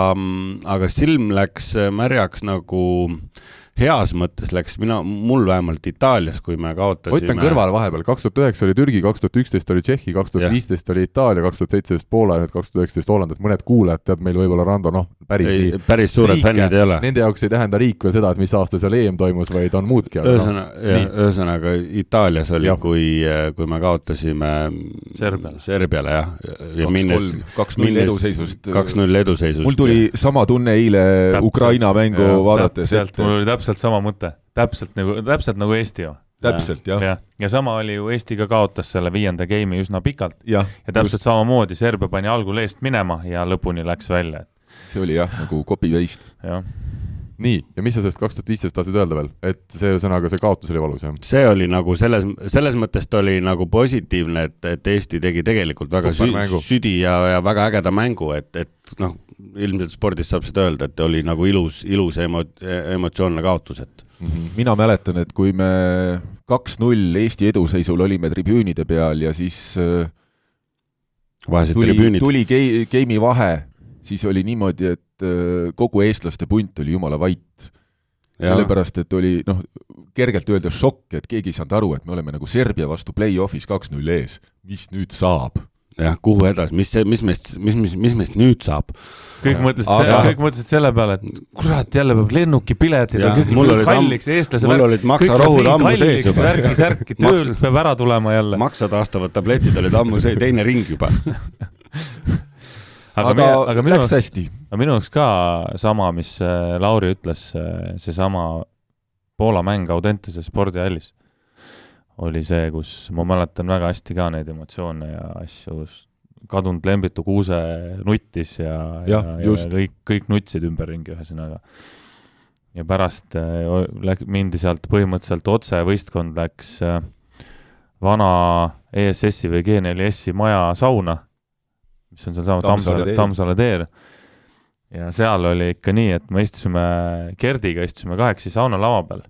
Speaker 4: aga silm läks märjaks nagu äh, heas mõttes läks, mina, mul vähemalt Itaalias, kui me kaotasime.
Speaker 2: ma ütlen kõrvale vahepeal, kaks tuhat üheksa oli Türgi, kaks tuhat üksteist oli Tšehhi, kaks tuhat viisteist oli Itaalia, kaks tuhat seitseteist Poola ja nüüd kaks tuhat üheksateist Holland, et mõned kuulajad teavad meil võib-olla Rando, noh, päris
Speaker 4: ei, nii. päris suured riike, fännid ei ole.
Speaker 2: Nende jaoks ei tähenda riik veel seda, et mis aasta seal EM toimus, vaid on muudki.
Speaker 4: ühesõnaga no,, ühesõnaga Itaalias oli, kui, kui me kaotasime
Speaker 3: Serbiale,
Speaker 4: Serbiale jah,
Speaker 5: ja minnes kaks-null eduseisust.
Speaker 4: kaks-null eduseisust.
Speaker 5: mul tuli sama tunne eile Täpselt. Ukraina mängu ja, vaadates.
Speaker 3: mul oli täpselt sama mõte täpselt nagu, täpselt nagu Eesti ju.
Speaker 5: täpselt, jah.
Speaker 3: ja, ja sama oli ju, Eesti ka kaotas selle viienda game'i üsna pikalt.
Speaker 5: ja,
Speaker 3: ja täpselt just. samamoodi, Serbia pani algul eest minema ja lõpuni läks välja.
Speaker 5: see oli jah, nagu copy-paste.
Speaker 3: jah
Speaker 2: nii, ja mis sa sellest kaks tuhat viisteist tahtsid öelda veel, et see ühesõnaga, see kaotus oli valus, jah?
Speaker 4: see oli nagu selles, selles mõttes ta oli nagu positiivne, et, et Eesti tegi tegelikult väga sü südi ja, ja väga ägeda mängu, et, et noh, ilmselt spordis saab seda öelda, et oli nagu ilus, ilus emo-, emotsioonne kaotus, et
Speaker 5: mm. -hmm. mina mäletan, et kui me kaks-null Eesti eduseisul olime tribüünide peal ja siis äh,
Speaker 4: Vaesed
Speaker 5: tuli,
Speaker 4: tribüünid.
Speaker 5: tuli geimi vahe, siis oli niimoodi, et äh, kogu eestlaste punt oli jumala vait. sellepärast, et oli noh, kergelt öelda šokk, et keegi ei saanud aru, et me oleme nagu Serbia vastu play-off'is kaks-null ees. mis nüüd saab?
Speaker 4: jah, kuhu edasi, mis mis meist, mis, mis, mis meist nüüd saab?
Speaker 3: kõik mõtlesid Aga..., kõik mõtlesid selle peale, et kurat, jälle peab lennukipiletid ja kõik läheb kalliks, eestlased
Speaker 4: mul olid maksarohud ammu sees juba.
Speaker 3: särki, särki, töölt peab ära tulema jälle.
Speaker 4: maksa taastavad tabletid olid ammu sees, teine ring juba
Speaker 5: aga, aga, aga läks jaoks, hästi.
Speaker 3: aga minu jaoks ka sama, mis äh, Lauri ütles, äh, seesama Poola mäng Audentese spordihallis oli see, kus ma mäletan väga hästi ka neid emotsioone ja asju, kus kadunud Lembitu Kuuse nuttis ja,
Speaker 5: ja, ja, ja
Speaker 3: kõik, kõik nutsid ümberringi, ühesõnaga. ja pärast äh, mindi sealt põhimõtteliselt otse, võistkond läks äh, vana ESS-i või G4S-i maja sauna, mis on sealsama Tammsaare, Tammsaare teel. ja seal oli ikka nii, et me istusime Gerdiga, istusime kahekesi saunalava peal.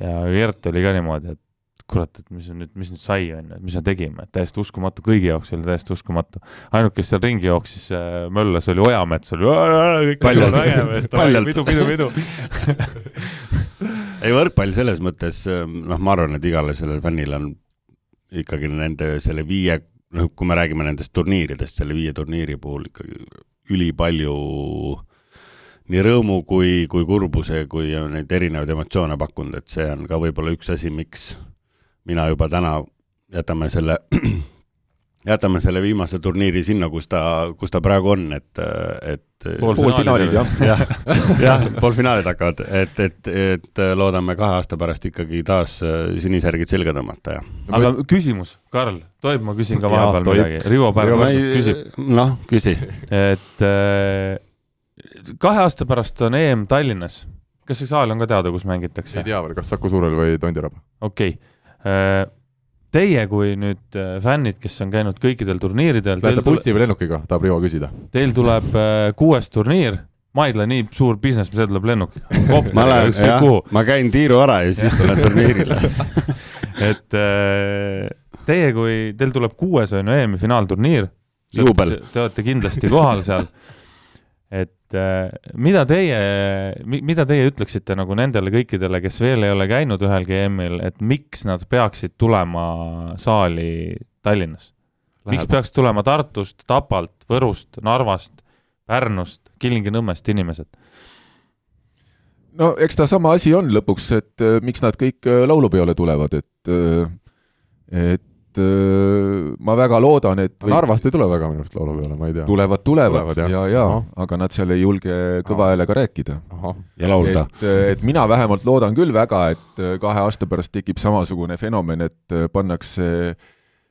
Speaker 3: ja Gert oli ka niimoodi, et kurat, et mis nüüd, mis nüüd sai, on ju, et mis me tegime, et täiesti uskumatu, kõigi jaoks oli täiesti uskumatu. ainuke, kes seal ringi jooksis äh, möllas, oli Ojamets, oli kõik
Speaker 4: paljalt, paljalt.
Speaker 3: pidu, pidu, pidu
Speaker 4: ei, võrkpall selles mõttes, noh, ma arvan, et igale sellele fännile on ikkagi nende selle viie, noh, kui me räägime nendest turniiridest, selle viie turniiri puhul ikkagi ülipalju nii rõõmu kui, kui kurbuse, kui neid erinevaid emotsioone pakkunud, et see on ka võib-olla üks asi, miks mina juba täna jätame selle jätame selle viimase turniiri sinna, kus ta, kus ta praegu on, et, et
Speaker 5: poolfinaalid jah.
Speaker 4: jah, jah, poolfinaalid hakkavad, et, et, et loodame kahe aasta pärast ikkagi taas äh, sinisärgid selga tõmmata ja.
Speaker 3: aga küsimus, Karl, tohib, ma küsin ka vahepeal midagi, Rivo Pärl küsib.
Speaker 4: noh, küsi.
Speaker 3: et äh, kahe aasta pärast on EM Tallinnas, kas see saal on ka teada, kus mängitakse?
Speaker 2: ei tea veel, kas Saku Suurel või Tondiraba.
Speaker 3: okei okay Äh, teie kui nüüd äh, fännid, kes on käinud kõikidel turniiridel,
Speaker 2: Lähete bussi või lennukiga, tahab Rivo küsida.
Speaker 3: teil tuleb äh, kuues turniir, Maidla nii suur business, see tuleb lennukiga.
Speaker 4: ma lähen, jah, ma käin tiiru ära ja siis tulen turniirile
Speaker 3: et äh, teie kui, teil tuleb kuues on ju EM-i finaalturniir. Te olete kindlasti kohal seal. Et äh, mida teie, mida teie ütleksite nagu nendele kõikidele, kes veel ei ole käinud ühelgi EM-il, et miks nad peaksid tulema saali Tallinnas? miks peaks tulema Tartust, Tapalt, Võrust, Narvast, Pärnust, Kilingi-Nõmmest inimesed?
Speaker 5: no eks ta sama asi on lõpuks, et äh, miks nad kõik äh, laulupeole tulevad, et äh, et äh, ma väga loodan, et
Speaker 2: või... Narvast ei tule väga minu arust laulupeole, ma ei tea.
Speaker 5: tulevad, tulevad, tulevad ja, ja,
Speaker 2: no.
Speaker 5: aga nad seal ei julge kõva häälega rääkida.
Speaker 4: ja laulda.
Speaker 5: et, äh, et mina vähemalt loodan küll väga, et äh, kahe aasta pärast tekib samasugune fenomen, et pannakse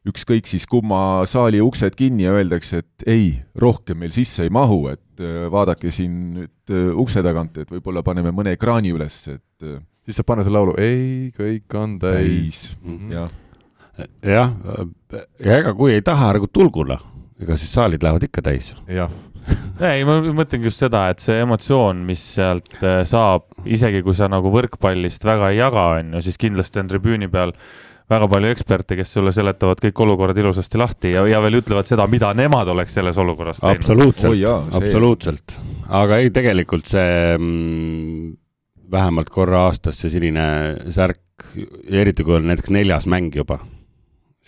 Speaker 5: ükskõik siis kumma saali uksed kinni ja öeldakse, et ei, rohkem meil sisse ei mahu, et vaadake siin nüüd ukse tagant, et võib-olla paneme mõne ekraani üles, et
Speaker 2: siis saab panna selle laulu Ei, kõik on täis, täis..
Speaker 5: Mhm. jah
Speaker 4: jah, ja ega kui ei taha nagu tulguna, ega siis saalid lähevad ikka täis.
Speaker 2: jah
Speaker 3: ei, ma mõtlengi just seda, et see emotsioon, mis sealt äh, saab, isegi kui sa nagu võrkpallist väga ei jaga, on ju, siis kindlasti on tribüüni peal väga palju eksperte, kes sulle seletavad kõik olukorrad ilusasti lahti ja, ja veel ütlevad seda, mida nemad oleks selles olukorras teinud.
Speaker 4: absoluutselt oh, absoluutselt. aga ei, tegelikult see mm, vähemalt korra aastas see sinine särk, eriti kui on näiteks neljas mäng juba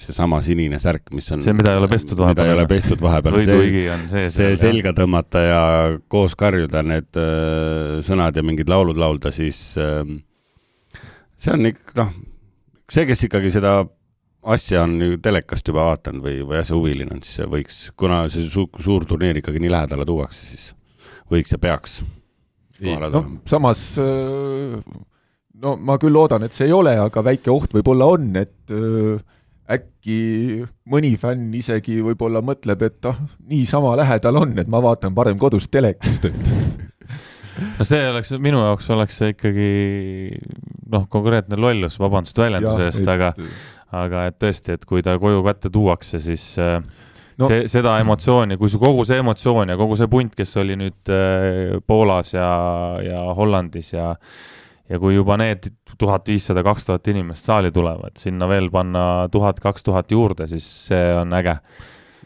Speaker 4: seesama sinine särk, mis on
Speaker 3: see, mida ei ole pestud vahepeal.
Speaker 4: mida ei ole pestud vahepeal.
Speaker 3: võiduigi on sees.
Speaker 4: see selga tõmmata ja koos karjuda need äh, sõnad ja mingid laulud laulda, siis äh, see on ikka, noh, see, kes ikkagi seda asja on ju telekast juba vaadanud või, või asja huviline on, siis võiks, kuna see su suur turniir ikkagi nii lähedale tuuakse, siis võiks ja peaks.
Speaker 5: noh, samas äh, no ma küll loodan, et see ei ole, aga väike oht võib-olla on, et äh, äkki mõni fänn isegi võib-olla mõtleb, et ah, niisama lähedal on, et ma vaatan parem kodus telekast, et
Speaker 3: no see oleks, minu jaoks oleks see ikkagi noh, konkreetne lollus, vabandust väljenduse eest, aga aga et tõesti, et kui ta koju kätte tuuakse, siis äh, no. see, seda emotsiooni, kui su kogu see emotsioon ja kogu see punt, kes oli nüüd äh, Poolas ja, ja Hollandis ja ja kui juba need tuhat viissada, kaks tuhat inimest saali tulevad, sinna veel panna tuhat, kaks tuhat juurde, siis see on äge.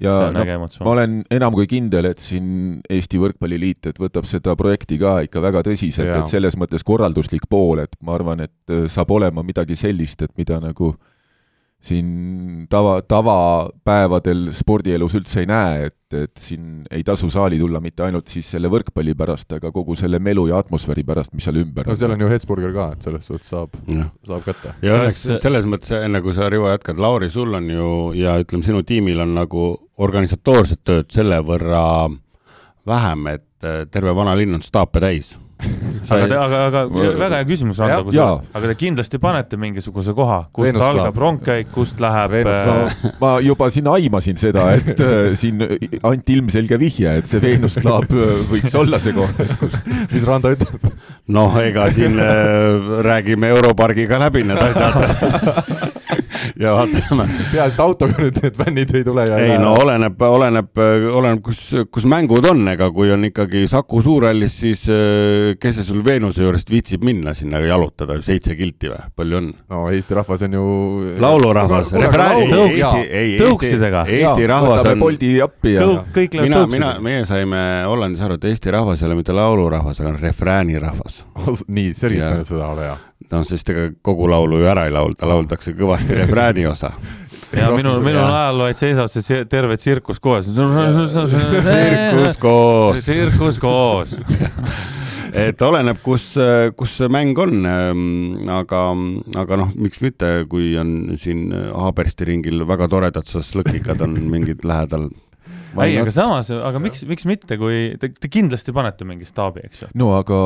Speaker 5: ja no, ma olen enam kui kindel, et siin Eesti Võrkpalliliit, et võtab seda projekti ka ikka väga tõsiselt, et selles mõttes korralduslik pool, et ma arvan, et äh, saab olema midagi sellist, et mida nagu äh, siin tava, tavapäevadel spordielus üldse ei näe, et, et siin ei tasu saali tulla mitte ainult siis selle võrkpalli pärast, aga kogu selle melu ja atmosfääri pärast, mis seal ümber
Speaker 2: on. no seal on ju Hetsburger ka, et selles suhtes saab, saab kätte.
Speaker 4: ja õnneks selles mõttes, enne kui sa, Rivo, jätkad, Lauri, sul on ju ja ütleme, sinu tiimil on nagu organisatoorset tööd selle võrra vähem, et terve vanalinn on staape täis
Speaker 3: aga te, aga, aga väga hea küsimus, Rando, kusjuures, aga te kindlasti panete mingisuguse koha, kust Veenus algab rongkäik, kust läheb
Speaker 5: Veenus, no, äh, ma juba siin aimasin seda, et äh, siin anti ilmselge vihje, et see Veenus Club äh, võiks olla see koht, et kust,
Speaker 2: mis Rando ütleb?
Speaker 4: noh, ega siin äh, räägime Europargiga läbi need asjad ja vaatame.
Speaker 2: peaasi, et autoga nüüd need fännid ei tule ja
Speaker 4: ei no oleneb, oleneb, oleneb, kus, kus mängud on, ega kui on ikkagi Saku Suurhallis, siis äh, kes see sul Veenuse juurest viitsib minna sinna jalutada, seitse kilti või, palju on?
Speaker 2: no Eesti rahvas on ju
Speaker 4: laulurahvas,
Speaker 3: tõuksidega.
Speaker 4: Eesti rahvas on
Speaker 5: Bolti appi ja
Speaker 3: kõik
Speaker 4: läheb tõuksidega. mina, meie saime Hollandis aru, et Eesti rahvas ei ole mitte laulurahvas, aga refräänirahvas.
Speaker 2: nii, selgita nüüd seda, ole hea
Speaker 4: noh, sest ega kogu laulu ju ära ei laulda, lauldakse kõvasti refrääni osa.
Speaker 3: ja minul, minul ajal vaid seisab see terve tsirkus koos.
Speaker 4: tsirkus koos.
Speaker 3: tsirkus koos
Speaker 4: et oleneb, kus, kus see mäng on, ehm, aga, aga noh, miks mitte, kui on siin Haabersti ringil väga toredad šašlõkikad on mingid lähedal
Speaker 3: ei, aga samas, aga miks, miks mitte, kui te, te kindlasti panete mingi staabi, eks ju.
Speaker 5: no aga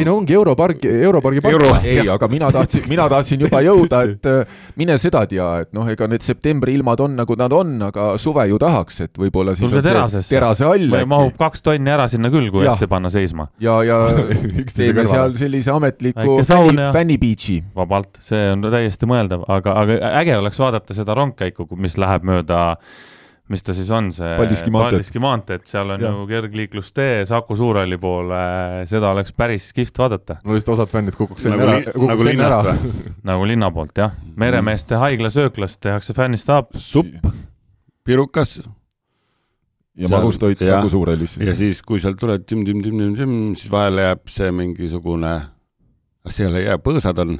Speaker 2: ei no ongi Europargi, Europargi park
Speaker 4: Euro-.
Speaker 5: ei, aga mina tahtsin, mina tahtsin juba jõuda, et äh, mine seda tea, et noh, ega need septembri ilmad on nagu nad on, aga suve ju tahaks, et võib-olla siis
Speaker 3: tulge
Speaker 5: on see
Speaker 3: terasesse.
Speaker 5: terase all
Speaker 3: mahub kaks tonni ära sinna küll, kui hästi panna seisma.
Speaker 5: ja, ja teeme seal. sellise ametliku fänni fännibeach'i.
Speaker 3: vabalt, see on täiesti mõeldav, aga, aga äge oleks vaadata seda rongkäiku, mis läheb mööda mis ta siis on, see
Speaker 5: Paldiski maanteed.
Speaker 3: Paldiski maanteed, seal on
Speaker 5: Jah.
Speaker 3: ju kergliiklustee Saku Suurhalli poole, seda oleks päris kihvt vaadata.
Speaker 2: no lihtsalt osad fännid kukuks enne
Speaker 4: nagu
Speaker 2: ära kukuks
Speaker 4: nagu linnast
Speaker 2: ära.
Speaker 4: või?
Speaker 3: nagu linna poolt jah, meremeeste haigla sööklas tehakse fännistaap,
Speaker 4: supp, pirukas
Speaker 5: ja magustoit. Saku Suurhallis.
Speaker 4: ja siis, kui sealt tuleb tim-tim-tim-tim-tim, siis vahele jääb see mingisugune, seal ei jää, põõsad on,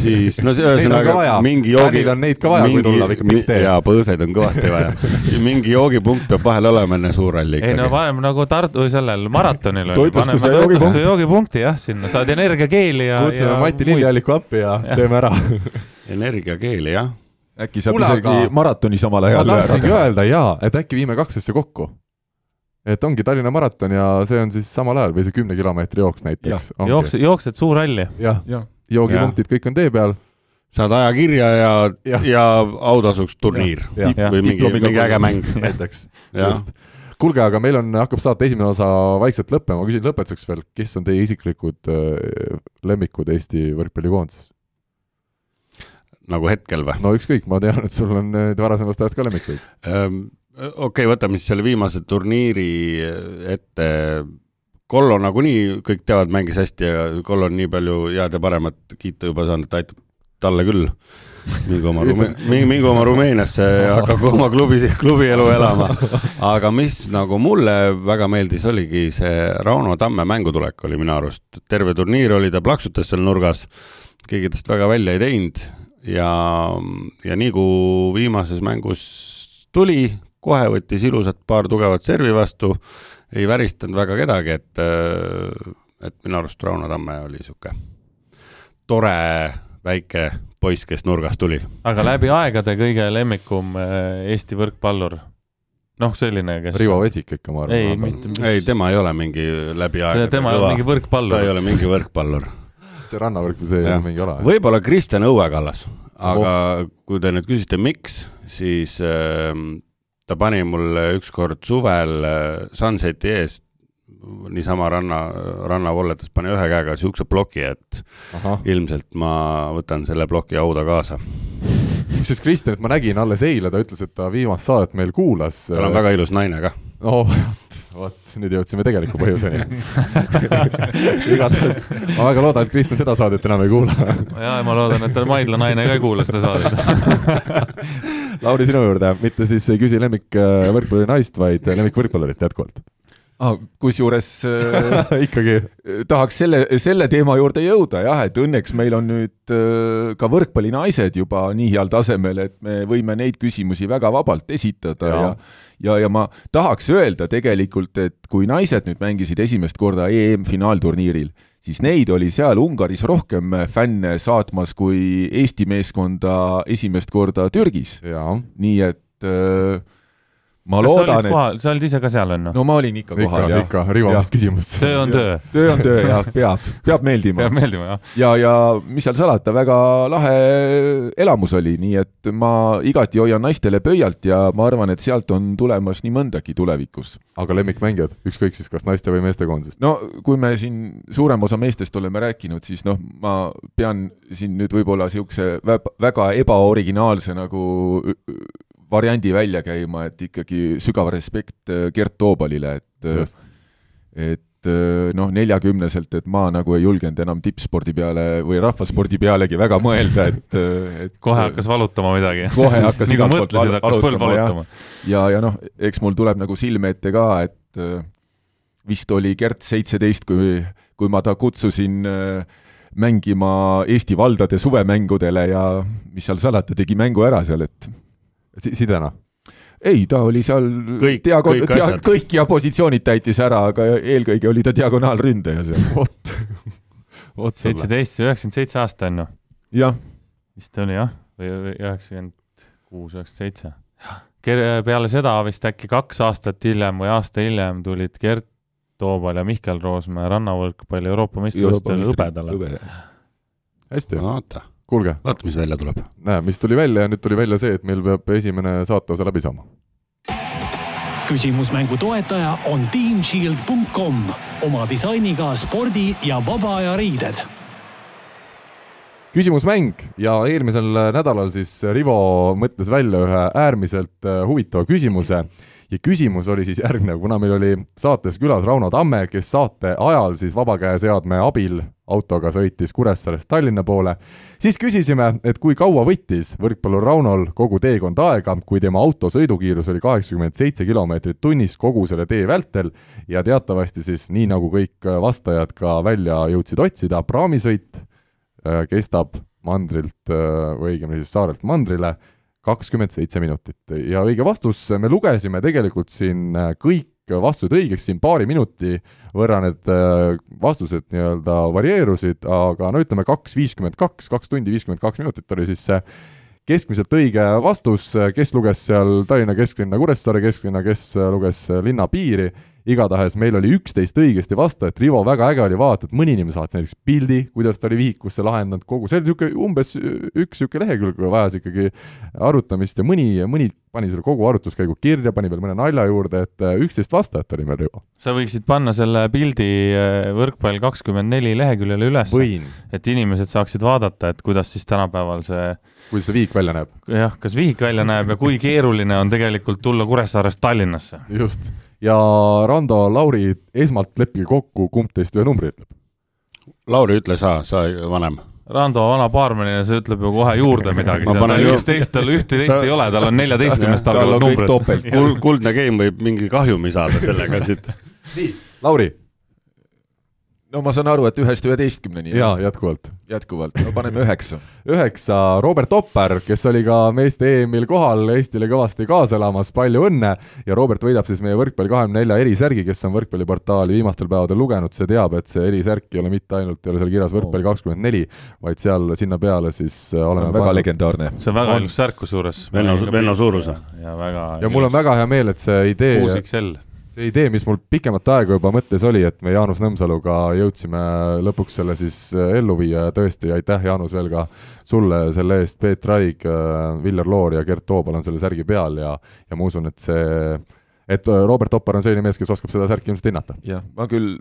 Speaker 4: siis no ühesõnaga mingi joogi
Speaker 2: on neid ka vaja, kui tuleb ikka pikk tee.
Speaker 4: jaa, põõsaid on kõvasti vaja. mingi joogipunkt peab vahel olema enne suurralli
Speaker 3: ei no
Speaker 4: ikkagi.
Speaker 3: paneme nagu Tartu sellel maratonil
Speaker 5: Toitlustuse joogipunkt.
Speaker 3: joogipunkti jah, sinna saad energiakeeli ja,
Speaker 2: kutsume
Speaker 3: ja
Speaker 2: Mati Liljalliku appi ja
Speaker 3: Jah.
Speaker 2: teeme ära.
Speaker 4: energiakeeli, jah.
Speaker 5: äkki saab
Speaker 2: Kuule,
Speaker 5: isegi
Speaker 2: aga-
Speaker 5: maratoni samal
Speaker 2: ma
Speaker 5: ajal
Speaker 2: tahtsingi öelda jaa, et äkki viime kaks asja kokku. Et ongi Tallinna maraton ja see on siis samal ajal või see kümne kilomeetri jooks näiteks.
Speaker 3: jookse, jooksed Suurhalli.
Speaker 2: jah,
Speaker 5: jah,
Speaker 2: joogipunktid kõik on tee peal.
Speaker 4: saad aja kirja ja,
Speaker 2: Jah.
Speaker 4: ja autasuks turniir
Speaker 2: Jah.
Speaker 3: Jah.
Speaker 4: või mingi, mingi äge mäng.
Speaker 2: näiteks. just. kuulge, aga meil on, hakkab saate esimene osa vaikselt lõppema, ma küsin lõpetuseks veel, kes on teie isiklikud äh, lemmikud Eesti võrkpallikoondises?
Speaker 4: nagu hetkel või?
Speaker 2: no ükskõik, ma tean, et sul on äh, varasemast ajast ka lemmikuid.
Speaker 4: Ehm, okei, võtame siis selle viimase turniiri ette. Kollo nagunii kõik teavad, mängis hästi ja Kollo on nii palju head ja paremat kiita juba saanud, et aitab talle küll. mingu oma Rume-, mingu oma Rumeeniasse ja hakaku oma klubi, klubielu elama. aga mis nagu mulle väga meeldis, oligi see Rauno Tamme mängutulek oli minu arust. terve turniir oli, ta plaksutas seal nurgas, keegi tast väga välja ei teinud ja, ja nii kui viimases mängus tuli, kohe võttis ilusat paar tugevat servi vastu, ei väristanud väga kedagi, et, et minu arust Rauno Tamme oli niisugune tore väike poiss, kes nurgast tuli.
Speaker 3: aga läbi aegade kõige lemmikum äh, Eesti võrkpallur. noh, selline, kes.
Speaker 2: Rivo Vesik ikka, ma
Speaker 3: ei,
Speaker 2: arvan.
Speaker 3: mitte,
Speaker 4: ei, tema ei ole mingi läbi aegade
Speaker 3: tema ei ole mingi
Speaker 4: ta ei
Speaker 3: võrkpallur.
Speaker 4: ole mingi võrkpallur.
Speaker 2: see rannavõrk, see ei ole mingi ala.
Speaker 4: võib-olla Kristjan Õuekallas, aga kui te nüüd küsite, miks, siis äh, ta pani mulle ükskord suvel äh, Sunseti ees niisama ranna, rannavolletes pani ühe käega niisuguse ploki, et
Speaker 2: ahah,
Speaker 4: ilmselt ma võtan selle ploki hauda kaasa.
Speaker 2: kusjuures Kristjanit ma nägin alles eile, ta ütles, et ta viimast saadet meil kuulas.
Speaker 4: tal on väga ilus naine ka.
Speaker 2: no vot, nüüd jõudsime tegeliku põhjuseni. igatahes ma väga loodan, et Kristjan seda saadet enam ei kuula.
Speaker 3: ja ma loodan, et tal Maidla naine ka ei kuula seda saadet.
Speaker 2: Lauri, sinu juurde, mitte siis ei küsi lemmik äh, võrkpalluri naist, vaid lemmik võrkpallurit jätkuvalt.
Speaker 5: ah, kusjuures äh,
Speaker 2: ikkagi.
Speaker 5: tahaks selle, selle teema juurde jõuda jah, et õnneks meil on nüüd äh, ka võrkpallinaised juba nii heal tasemel, et me võime neid küsimusi väga vabalt esitada ja, ja ja, ja ma tahaks öelda tegelikult, et kui naised nüüd mängisid esimest korda EM-finaalturniiril, siis neid oli seal Ungaris rohkem fänne saatmas kui Eesti meeskonda esimest korda Türgis, nii et äh, ma
Speaker 3: kas
Speaker 5: loodan, et
Speaker 3: kohal, sa olid ise ka seal on ju?
Speaker 5: no ma olin ikka kohal, jah.
Speaker 2: ikka, Rivo vist küsimus.
Speaker 3: töö on töö.
Speaker 5: töö on töö jah, peab, peab meeldima
Speaker 3: peab. meeldima jah.
Speaker 5: ja, ja mis seal salata, väga lahe elamus oli, nii et ma igati hoian naistele pöialt ja ma arvan, et sealt on tulemas nii mõndagi tulevikus.
Speaker 2: aga lemmikmängijad, ükskõik siis kas naiste või meestekoondisest?
Speaker 5: no kui me siin suurem osa meestest oleme rääkinud, siis noh, ma pean siin nüüd võib-olla niisuguse vä- väga ebaoriginaalse nagu variandi välja käima, et ikkagi sügav respekt äh, Gert Toobalile, et
Speaker 2: Just.
Speaker 5: et äh, noh, neljakümneselt, et ma nagu ei julgenud enam tippspordi peale või rahvaspordi pealegi väga mõelda, et, et
Speaker 3: kohe hakkas valutama midagi.
Speaker 5: kohe hakkas
Speaker 3: kui
Speaker 5: igalt poolt valutama,
Speaker 3: valutama.
Speaker 5: ja, ja noh, eks mul tuleb nagu silme ette ka, et äh, vist oli Gert seitseteist, kui, kui ma ta kutsusin äh, mängima Eesti valdade suvemängudele ja mis seal salata, tegi mängu ära seal, et
Speaker 2: sidena?
Speaker 5: ei, ta oli seal
Speaker 4: Kõik-
Speaker 5: diago-
Speaker 4: kõik
Speaker 5: dia-
Speaker 4: asjad.
Speaker 5: kõik ja positsioonid täitis ära, aga eelkõige oli ta diagonaalründaja seal.
Speaker 2: vot, vot sulle.
Speaker 3: seitseteist, üheksakümmend seitse aasta on ju,
Speaker 5: jah,
Speaker 3: vist oli jah, või üheksakümmend kuus, üheksakümmend seitse. peale seda vist äkki kaks aastat hiljem või aasta hiljem tulid Gert Toobal ja Mihkel Roosmäe rannavõrkpalli Euroopa meistrivõistlustel hõbedale.
Speaker 2: hästi,
Speaker 4: vaata,
Speaker 2: kuulge,
Speaker 4: vaata, mis välja tuleb.
Speaker 2: näe, mis tuli välja ja nüüd tuli välja see, et meil peab esimene saateosa läbi saama.
Speaker 1: küsimusmängu toetaja on teamshield.com oma disainiga spordi ja vaba aja riided
Speaker 2: küsimusmäng ja eelmisel nädalal siis Rivo mõtles välja ühe äärmiselt äh, huvitava küsimuse ja küsimus oli siis järgnev, kuna meil oli saates külas Rauno Tamme, kes saate ajal siis vabakäeseadme abil autoga sõitis Kuressaarest Tallinna poole, siis küsisime, et kui kaua võttis võrkpallur Raunol kogu teekond aega, kui tema auto sõidukiirus oli kaheksakümmend seitse kilomeetrit tunnis kogu selle tee vältel ja teatavasti siis nii, nagu kõik vastajad ka välja jõudsid otsida, praamisõit äh, kestab mandrilt äh, või õigemini siis saarelt mandrile kakskümmend seitse minutit. Ja õige vastus, me lugesime tegelikult siin äh, kõik vastused õigeks, siin paari minuti võrra need äh, vastused nii-öelda varieerusid, aga no ütleme, kaks viiskümmend kaks, kaks tundi viiskümmend kaks minutit oli siis see keskmiselt õige vastus, kes luges seal Tallinna kesklinna, Kuressaare kesklinna, kes luges linna piiri igatahes meil oli üksteist õigesti vastajat, Rivo väga äge oli vaadata, et mõni inimene saatis näiteks pildi, kuidas ta oli vihikusse lahendanud kogu, see oli niisugune umbes üks niisugune lehekülg vajas ikkagi arutamist ja mõni, mõni pani selle kogu arutluskäigu kirja, pani veel mõne nalja juurde, et äh, üksteist vastajat oli meil, Rivo.
Speaker 3: sa võiksid panna selle pildi äh, võrkpall kakskümmend neli leheküljele üles, et inimesed saaksid vaadata, et kuidas siis tänapäeval see
Speaker 2: kuidas see vihik välja näeb?
Speaker 3: jah, kas vihik välja näeb ja kui keeruline on tegelikult tulla Kuressaarest Tallinnasse.
Speaker 2: just ja Rando, Lauri, esmalt leppige kokku, kumb teist ühe numbri ütleb.
Speaker 4: Lauri, ütle sa, sa vanem.
Speaker 3: Rando, vana baarmanina, see ütleb ju kohe juurde midagi, üksteist, tal ühte-teist ei ole, tal on neljateistkümnest algavad numbrid.
Speaker 4: Kuld, kuldne game võib mingi kahjumi saada sellega siit.
Speaker 2: nii, Lauri
Speaker 5: no ma saan aru, et ühest üheteistkümneni.
Speaker 2: jaa, jätkuvalt.
Speaker 5: jätkuvalt, no paneme üheksa.
Speaker 2: üheksa, Robert Opper, kes oli ka meeste EM-il kohal, Eestile kõvasti kaasa elamas, palju õnne ja Robert võidab siis meie võrkpalli kahekümne nelja erisärgi, kes on võrkpalliportaali viimastel päevadel lugenud, see teab, et see erisärk ei ole mitte ainult, ei ole seal kirjas võrkpalli kakskümmend neli, vaid seal sinna peale siis äh, oleme
Speaker 5: väga pannud. legendaarne.
Speaker 3: see on väga ilus särk kusjuures.
Speaker 4: Venno, Venno suurus.
Speaker 3: ja väga
Speaker 2: ja mul on väga hea meel, et see idee
Speaker 3: kuus XL
Speaker 2: see idee, mis mul pikemat aega juba mõttes oli, et me Jaanus Nõmsaluga jõudsime lõpuks selle siis äh, ellu viia ja tõesti aitäh, Jaanus, veel ka sulle selle eest, Peet Raig, äh, Viljar Loor ja Gert Toobal on selle särgi peal ja ja ma usun, et see et Robert Oppar on selline mees, kes oskab seda särki ilmselt hinnata.
Speaker 5: jah, ma küll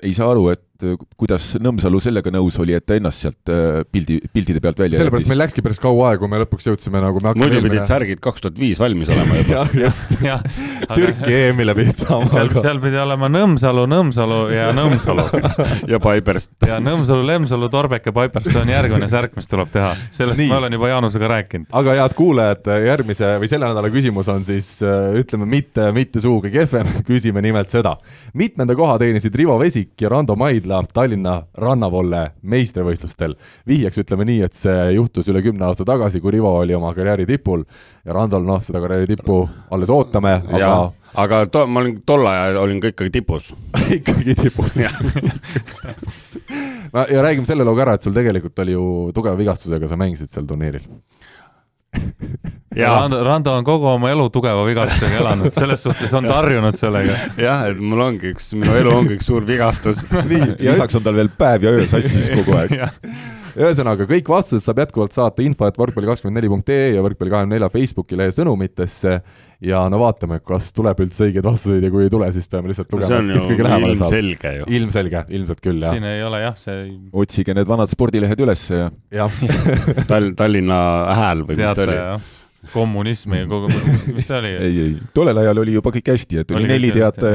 Speaker 5: ei saa aru, et äh, kuidas Nõmsalu sellega nõus oli, et ta ennast sealt äh, pildi, pildide pealt välja
Speaker 2: sellepärast meil läkski päris kaua aega, kui me lõpuks jõudsime nagu me
Speaker 4: muidu pidid särgid kaks tuhat viis valmis olema juba
Speaker 2: jah, just, jah. Türki EM-ile pidid saama.
Speaker 3: seal, seal pidi olema Nõmsalu, Nõmsalu ja Nõmsalu
Speaker 4: ja Piperst.
Speaker 3: ja Nõmsalu, Lemsalu, Torbek ja Piperst, see on järgmine särk, mis tuleb teha. sellest Nii. ma olen juba Jaanusega rääkinud.
Speaker 2: aga head kuulajad, järgmise või selle nädala küsimus on siis äh, ütleme mitte, mitte sugugi kehvem, küsime nimelt seda. mitmenda koha teenisid Rivo Vesik ja Rando Maidla Tallinna rannavolle meistrivõistlustel. vihjeks ütleme nii, et see juhtus üle kümne aasta tagasi, kui Rivo oli oma karjääri tipul. Ja Randol noh, seda karjääri tippu alles ootame, aga
Speaker 4: aga to-, ma olin tol ajal olin ka ikkagi tipus.
Speaker 2: Ikkagi tipus. No ja räägime selle loo ka ära, et sul tegelikult oli ju tugeva vigastusega, sa mängisid sel turniiril
Speaker 3: Rando, Rando on kogu oma elu tugeva vigastusega elanud, selles suhtes on ta harjunud sellega.
Speaker 4: jah, et mul ongi üks, minu elu ongi üks suur vigastus.
Speaker 5: nii, lisaks on tal veel päev ja öö sassis kogu aeg.
Speaker 2: Ühesõnaga, kõik vastused saab jätkuvalt saata info, et võrkpalli24.ee ja võrkpalli24 Facebooki lehe sõnumitesse ja no vaatame, kas tuleb üldse õigeid vastuseid ja kui ei tule, siis peame lihtsalt lugema,
Speaker 4: kes kõige lähemale saab. ilmselge ju.
Speaker 2: ilmselge, ilmselt küll, jah.
Speaker 3: siin ei ole jah, see
Speaker 5: otsige need vanad spordilehed üles ja
Speaker 2: jah
Speaker 4: Tall-, Tallinna Hääl või mis ta oli?
Speaker 3: kommunismi ja kogu, mis, mis ta oli?
Speaker 5: ei, ei, tollel ajal oli juba kõik hästi, et oli, oli neli teate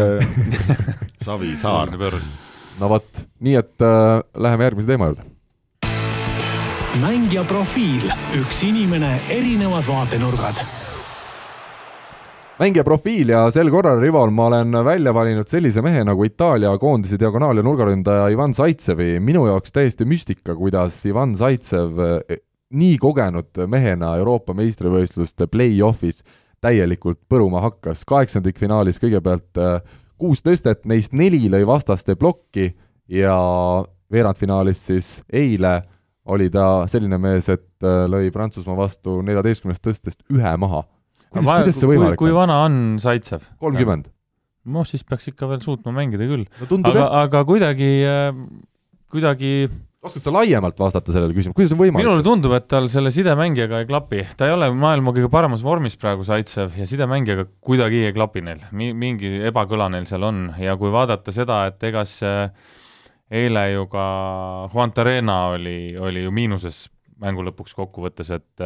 Speaker 4: Savisaar.
Speaker 2: no vot, nii et äh, läheme järgmise teema juurde
Speaker 1: mängija profiil, üks inimene, erinevad vaatenurgad
Speaker 2: mängija profiil ja sel korral, Rival, ma olen välja valinud sellise mehe nagu Itaalia koondise diagonaal- ja nurgaründaja Ivan Zaitsevi. minu jaoks täiesti müstika, kuidas Ivan Zaitsev eh, nii kogenud mehena Euroopa meistrivõistluste play-off'is täielikult põruma hakkas. kaheksandikfinaalis kõigepealt eh, kuus tõstet, neist neli lõi vastaste plokki ja veerandfinaalis siis eile oli ta selline mees, et äh, lõi Prantsusmaa vastu neljateistkümnest tõstest ühe maha. Kuidas, kuidas see võimalik
Speaker 3: kui
Speaker 2: on?
Speaker 3: vana on Zaitsev?
Speaker 2: kolmkümmend.
Speaker 3: noh, siis peaks ikka veel suutma mängida küll.
Speaker 2: no
Speaker 3: aga aga kuidagi, kuidagi
Speaker 2: oskad sa laiemalt vastata sellele küsimusele, kuidas on võimalik?
Speaker 3: minule tundub, et tal selle sidemängijaga ei klapi, ta ei ole maailma kõige paremas vormis praegu, Zaitsev, ja sidemängijaga kuidagi ei klapi neil Mi, mingi ebakõla neil seal on ja kui vaadata seda, et ega see eile ju ka Juan Terena oli, oli ju miinuses mängu lõpuks kokkuvõttes, et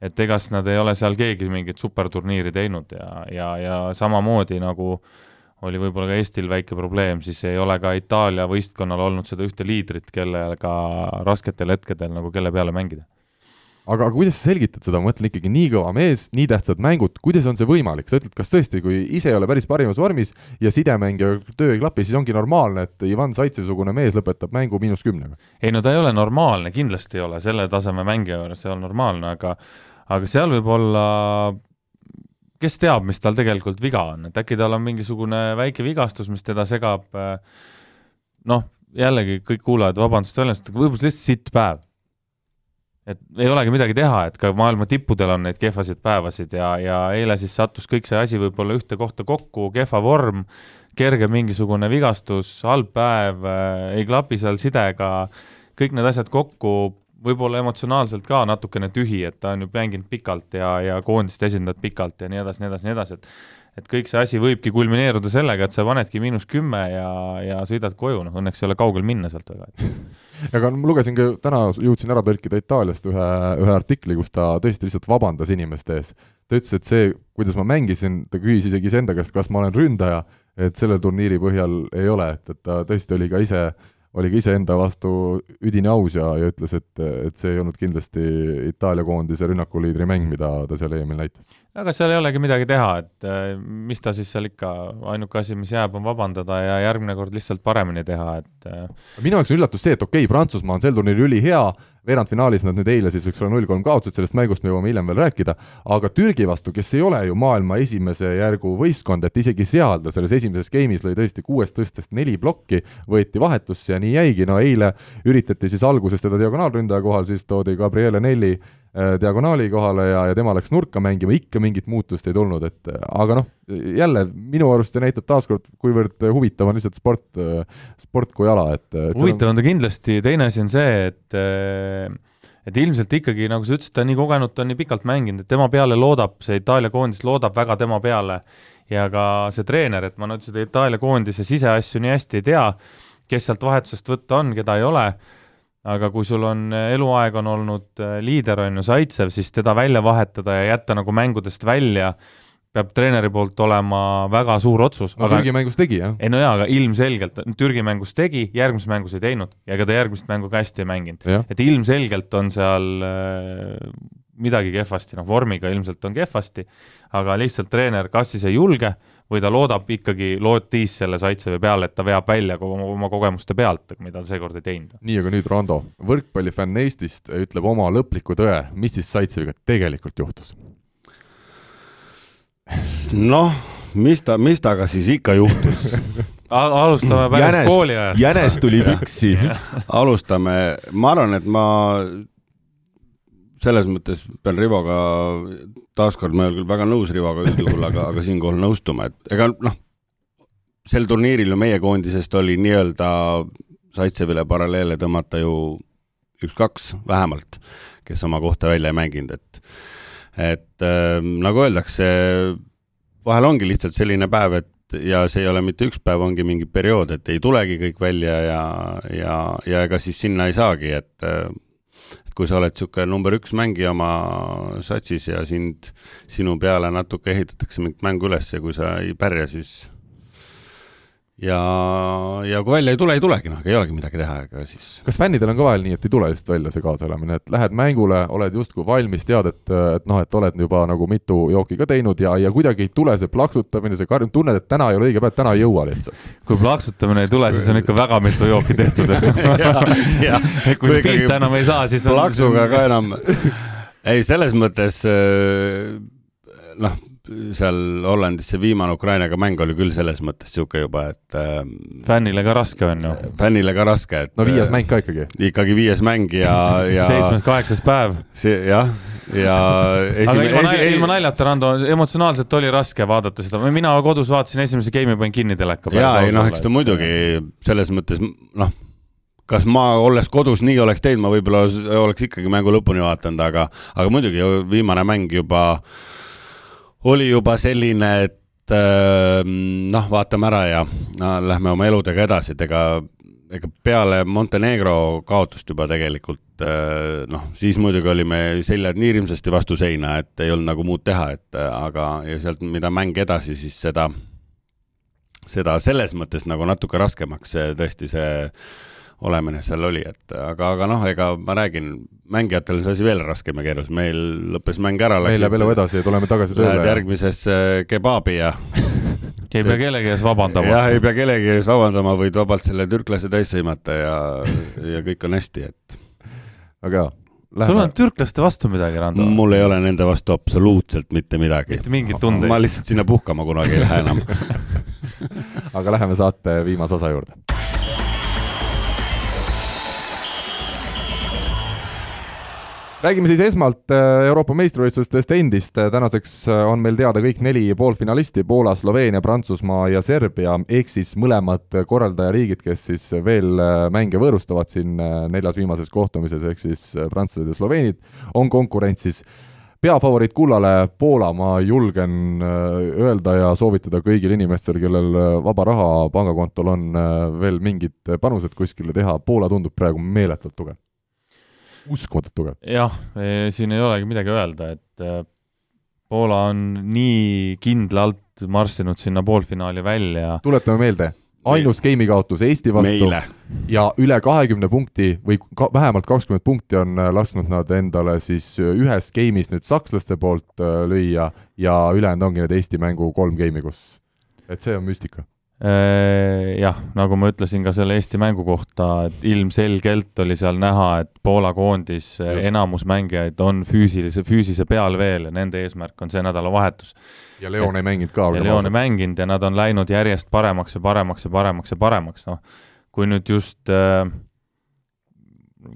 Speaker 3: et egas nad ei ole seal keegi mingit superturniiri teinud ja, ja, ja samamoodi nagu oli võib-olla ka Eestil väike probleem, siis ei ole ka Itaalia võistkonnal olnud seda ühte liidrit, kellega rasketel hetkedel nagu kelle peale mängida.
Speaker 2: aga kuidas sa selgitad seda, ma mõtlen ikkagi nii kõva mees, nii tähtsad mängud, kuidas on see võimalik, sa ütled, kas tõesti, kui ise ei ole päris parimas vormis ja sidemängija töö ei klapi, siis ongi normaalne, et Ivan Zaitsev-sugune mees lõpetab mängu miinus kümnega?
Speaker 3: ei no ta ei ole normaalne, kindlasti ei ole, selle taseme mängija juures ei ole normaalne, aga aga seal võib olla, kes teab, mis tal tegelikult viga on, et äkki tal on mingisugune väike vigastus, mis teda segab, noh, jällegi kõik kuulajad, vabandust väljendust, aga võib-olla lihtsalt sitt päev. et ei olegi midagi teha, et ka maailma tippudel on neid kehvasid päevasid ja, ja eile siis sattus kõik see asi võib-olla ühte kohta kokku, kehva vorm, kerge mingisugune vigastus, halb päev, ei klapi seal sidega, kõik need asjad kokku, võib-olla emotsionaalselt ka natukene tühi, et ta on ju mänginud pikalt ja, ja koondist esindanud pikalt ja nii edasi, nii edasi, nii edasi, et et kõik see asi võibki kulmineeruda sellega, et sa panedki miinus kümme ja, ja sõidad koju, noh õnneks ei ole kaugel minna sealt väga.
Speaker 2: aga ma lugesin ka täna, jõudsin ära tõlkida Itaaliast ühe, ühe artikli, kus ta tõesti lihtsalt vabandas inimeste ees. ta ütles, et see, kuidas ma mängisin, ta küsis isegi iseenda käest, kas ma olen ründaja, et selle turniiri põhjal ei ole, et, et ta tõesti oli ka ise, oli ka iseenda vastu üdini aus ja, ja ütles, et, et see ei olnud kindlasti Itaalia koondise rünnakuliidri mäng, mida ta seal EM-il näitas.
Speaker 3: Aga seal ei olegi midagi teha, et äh, mis ta siis seal ikka, ainuke asi, mis jääb, on vabandada ja järgmine kord lihtsalt paremini teha, et äh,
Speaker 2: minu jaoks on üllatus see, et okei okay,, Prantsusmaa on sel turniiril ülihea, veerandfinaalis nad nüüd eile siis üks ole null kolm kaotasid, sellest mängust me jõuame hiljem veel rääkida, aga Türgi vastu, kes ei ole ju maailma esimese järgu võistkond, et isegi seal ta selles esimeses game'is lõi tõesti kuuest tõstest neli plokki, võeti vahetusse ja nii jäigi, no eile üritati siis alguses teda diagonaalründaja kohal, siis toodi Gabriele Nelli diagonaali kohale ja, ja tema läks nurka mängima, ikka mingit muutust ei tulnud, et äh, aga noh, jälle minu arust see näitab taaskord, kuivõrd huvitav on lihtsalt sport, sport kui ala, et, et
Speaker 3: huvitav on ta kindlasti, teine asi on see, et äh, et ilmselt ikkagi, nagu sa ütlesid, ta on nii kogenud, ta on nii pikalt mänginud, et tema peale loodab, see Itaalia koondis loodab väga tema peale. Ja ka see treener, et ma nüüd seda Itaalia koondise siseasju nii hästi ei tea, kes sealt vahetusest võtta on, keda ei ole, aga kui sul on eluaeg on olnud äh, liider, on ju, Zaitsev, siis teda välja vahetada ja jätta nagu mängudest välja peab treeneri poolt olema väga suur otsus
Speaker 2: no, aga Türgi mängus tegi, jah?
Speaker 3: ei no jaa, aga ilmselgelt Türgi mängus tegi, järgmises mängus ei teinud ja ega ta järgmist mängu ka hästi ei mänginud. et ilmselgelt on seal äh, midagi kehvasti, noh vormiga ilmselt on kehvasti, aga lihtsalt treener kas siis ei julge või ta loodab ikkagi, lootis selle Zaitsevi peale, et ta veab välja oma, oma kogemuste pealt, mida ta seekord ei teinud.
Speaker 2: nii, aga nüüd Rando, võrkpallifänn Eestist ütleb oma lõpliku tõe, mis siis Zaitseviga tegelikult juhtus?
Speaker 4: noh, mis ta, mis temaga siis ikka juhtus
Speaker 3: alustame pärast kooliajast.
Speaker 5: jänes tuli püksi
Speaker 4: alustame, ma arvan, et ma selles mõttes pean Rivoga, taaskord ma ei ole küll väga nõus Rivoga üldjuhul, aga, aga siinkohal nõustuma, et ega noh, sel turniiril ju meie koondisest oli nii-öelda Zaitsevile paralleele tõmmata ju üks-kaks vähemalt, kes oma kohta välja ei mänginud, et et äh, nagu öeldakse, vahel ongi lihtsalt selline päev, et ja see ei ole mitte üks päev, ongi mingi periood, et ei tulegi kõik välja ja, ja, ja ega siis sinna ei saagi, et et kui sa oled niisugune number üks mängija oma satsis ja sind, sinu peale natuke ehitatakse mingit mängu üles ja kui sa ei pärja, siis ja, ja kui välja ei tule, ei tulegi, noh, ei olegi midagi teha, ega siis.
Speaker 2: kas fännidel on ka vahel nii, et ei tule lihtsalt välja see kaasaelamine, et lähed mängule, oled justkui valmis, tead, et, et noh, et oled juba nagu mitu jooki ka teinud ja, ja kuidagi ei tule see plaksutamine, see karjum, tunned, et täna ei ole õige päev, täna ei jõua lihtsalt.
Speaker 3: kui plaksutamine ei tule, siis on ikka väga mitu jooki tehtud kui pihta enam ei saa, siis
Speaker 4: on plaksuga ka enam ei, selles mõttes noh seal Hollandis see viimane Ukrainaga mäng oli küll selles mõttes niisugune juba, et äh,
Speaker 3: fännile ka raske on ju.
Speaker 4: fännile ka raske, et
Speaker 2: no viies mäng ka ikkagi.
Speaker 4: ikkagi viies mäng ja, ja
Speaker 3: seitsmes-kaheksas päev.
Speaker 4: see jah, ja
Speaker 3: aga
Speaker 4: esimene,
Speaker 3: ilma,
Speaker 4: esi,
Speaker 3: ilma naljata, Rando, emotsionaalselt oli raske vaadata seda, mina kodus vaatasin esimese game'i, panin kinni teleka peale.
Speaker 4: jaa, ei noh, eks ta muidugi selles mõttes noh, kas ma olles kodus nii oleks teinud, ma võib-olla oleks ikkagi mängu lõpuni vaadanud, aga, aga muidugi viimane mäng juba oli juba selline, et äh, noh, vaatame ära ja no, lähme oma eludega edasi, et ega, ega peale Montenegro kaotust juba tegelikult äh, noh, siis muidugi olime seljad nii hirmsasti vastu seina, et ei olnud nagu muud teha, et äh, aga ja sealt, mida mäng edasi, siis seda seda selles mõttes nagu natuke raskemaks see tõesti see olemine seal oli, et aga, aga noh, ega ma räägin, mängijatel on see asi veel raskem ja keerulisem, meil lõppes mäng ära,
Speaker 2: meil läheb elu edasi ja tuleme tagasi
Speaker 4: Lähed
Speaker 2: tööle.
Speaker 4: järgmisesse kebaabi ja
Speaker 3: ei pea kellegi ees vabandama.
Speaker 4: jah, ei pea kellegi ees vabandama, võid vabalt selle türklase täis sõimata ja, ja kõik on hästi, et
Speaker 2: väga hea.
Speaker 3: sul on türklaste vastu midagi, Rando?
Speaker 4: mul ei ole nende vastu absoluutselt mitte midagi.
Speaker 3: mitte mingeid
Speaker 4: ma
Speaker 3: tundeid.
Speaker 4: lihtsalt sinna puhkama kunagi ei lähe enam.
Speaker 2: aga läheme saate viimase osa juurde. Räägime siis esmalt äh, Euroopa meistrivõistlustest endist, tänaseks äh, on meil teada kõik neli poolfinalisti, Poola, Sloveenia, Prantsusmaa ja Serbia, ehk siis mõlemad korraldajariigid, kes siis veel äh, mänge võõrustavad siin äh, neljas viimases kohtumises, ehk siis äh, prantslased ja sloveenid, on konkurentsis. Peafavoriit kullale Poola, ma julgen äh, öelda ja soovitada kõigil inimestel, kellel äh, vaba raha pangakontol on äh, veel mingid panused kuskile teha, Poola tundub praegu meeletult tugev. Uskumatult tugev.
Speaker 3: jah, siin ei olegi midagi öelda, et äh, Poola on nii kindlalt marssinud sinna poolfinaali välja.
Speaker 2: tuletame meelde, ainus game'i kaotus Eesti vastu
Speaker 4: meile.
Speaker 2: ja üle kahekümne punkti või ka, vähemalt kakskümmend punkti on äh, lasknud nad endale siis ühes game'is nüüd sakslaste poolt lüüa ja ülejäänud ongi need Eesti mängu kolm game'i, kus, et see on müstika.
Speaker 3: Äh, jah, nagu ma ütlesin ka selle Eesti mängu kohta, et ilmselgelt oli seal näha, et Poola koondis äh,
Speaker 2: Just.
Speaker 3: enamus mängijaid on füüsilise, füüsise peal veel ja nende eesmärk on see nädalavahetus.
Speaker 2: ja Leon ei mänginud ka.
Speaker 3: ja Leon ei mänginud ja nad on läinud järjest paremaks ja paremaks ja paremaks ja paremaks, noh, kui nüüd just äh,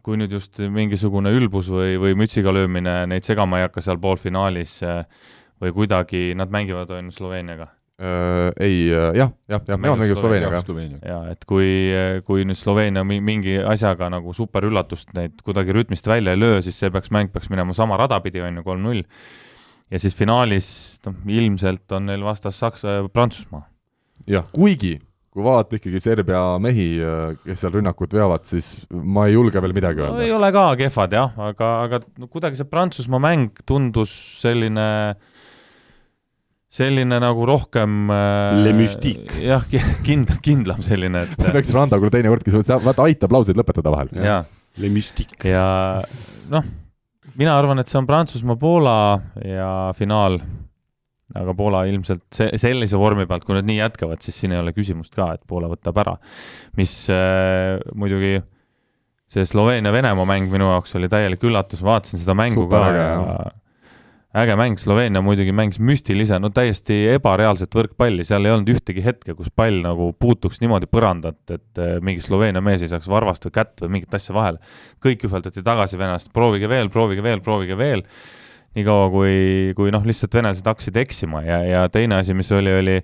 Speaker 3: kui nüüd just mingisugune ülbus või, või mütsiga löömine neid segama ei hakka seal poolfinaalis või kuidagi, nad mängivad on ju Sloveeniaga
Speaker 2: äh, ei äh, jah, jah, jah, Leon mängib Sloveeniaga,
Speaker 3: ja et kui, kui nüüd Sloveenia mi- mingi asjaga nagu superüllatust neid kuidagi rütmist välja ei löö, siis see peaks, mäng peaks minema sama rada pidi, on ju, kolm-null. ja siis finaalis, noh, ilmselt on neil vastas Saksa, Prantsusmaa.
Speaker 2: jah, kuigi kui vaadata ikkagi Serbia mehi, kes seal rünnakut veavad, siis ma ei julge veel midagi
Speaker 3: no, ei
Speaker 2: öelda.
Speaker 3: ole ka kehvad jah, aga, aga no, kuidagi see Prantsusmaa mäng tundus selline, selline nagu rohkem äh, jah, kindlam, kindlam selline, et
Speaker 2: peaks Rando küll teinekord, kes vaata aitab lauseid lõpetada vahel.
Speaker 4: Mystique.
Speaker 3: ja noh, mina arvan, et see on Prantsusmaa-Poola ja finaal, aga Poola ilmselt see, sellise vormi pealt, kui nad nii jätkavad, siis siin ei ole küsimust ka, et Poola võtab ära. mis äh, muidugi see Sloveenia-Venemaa mäng minu jaoks oli täielik üllatus, vaatasin seda mängu ka
Speaker 2: Superäge,
Speaker 3: ja äge mäng, Sloveenia muidugi mängis müstilise, no täiesti ebareaalset võrkpalli, seal ei olnud ühtegi hetke, kus pall nagu puutuks niimoodi põrandat, et äh, mingi Sloveenia mees ei saaks varvast või kätt või mingit asja vahele. kõik ühveldati tagasi venelast, proovige veel, proovige veel, proovige veel, niikaua kui, kui noh, lihtsalt venelased hakkasid eksima ja, ja teine asi, mis oli, oli,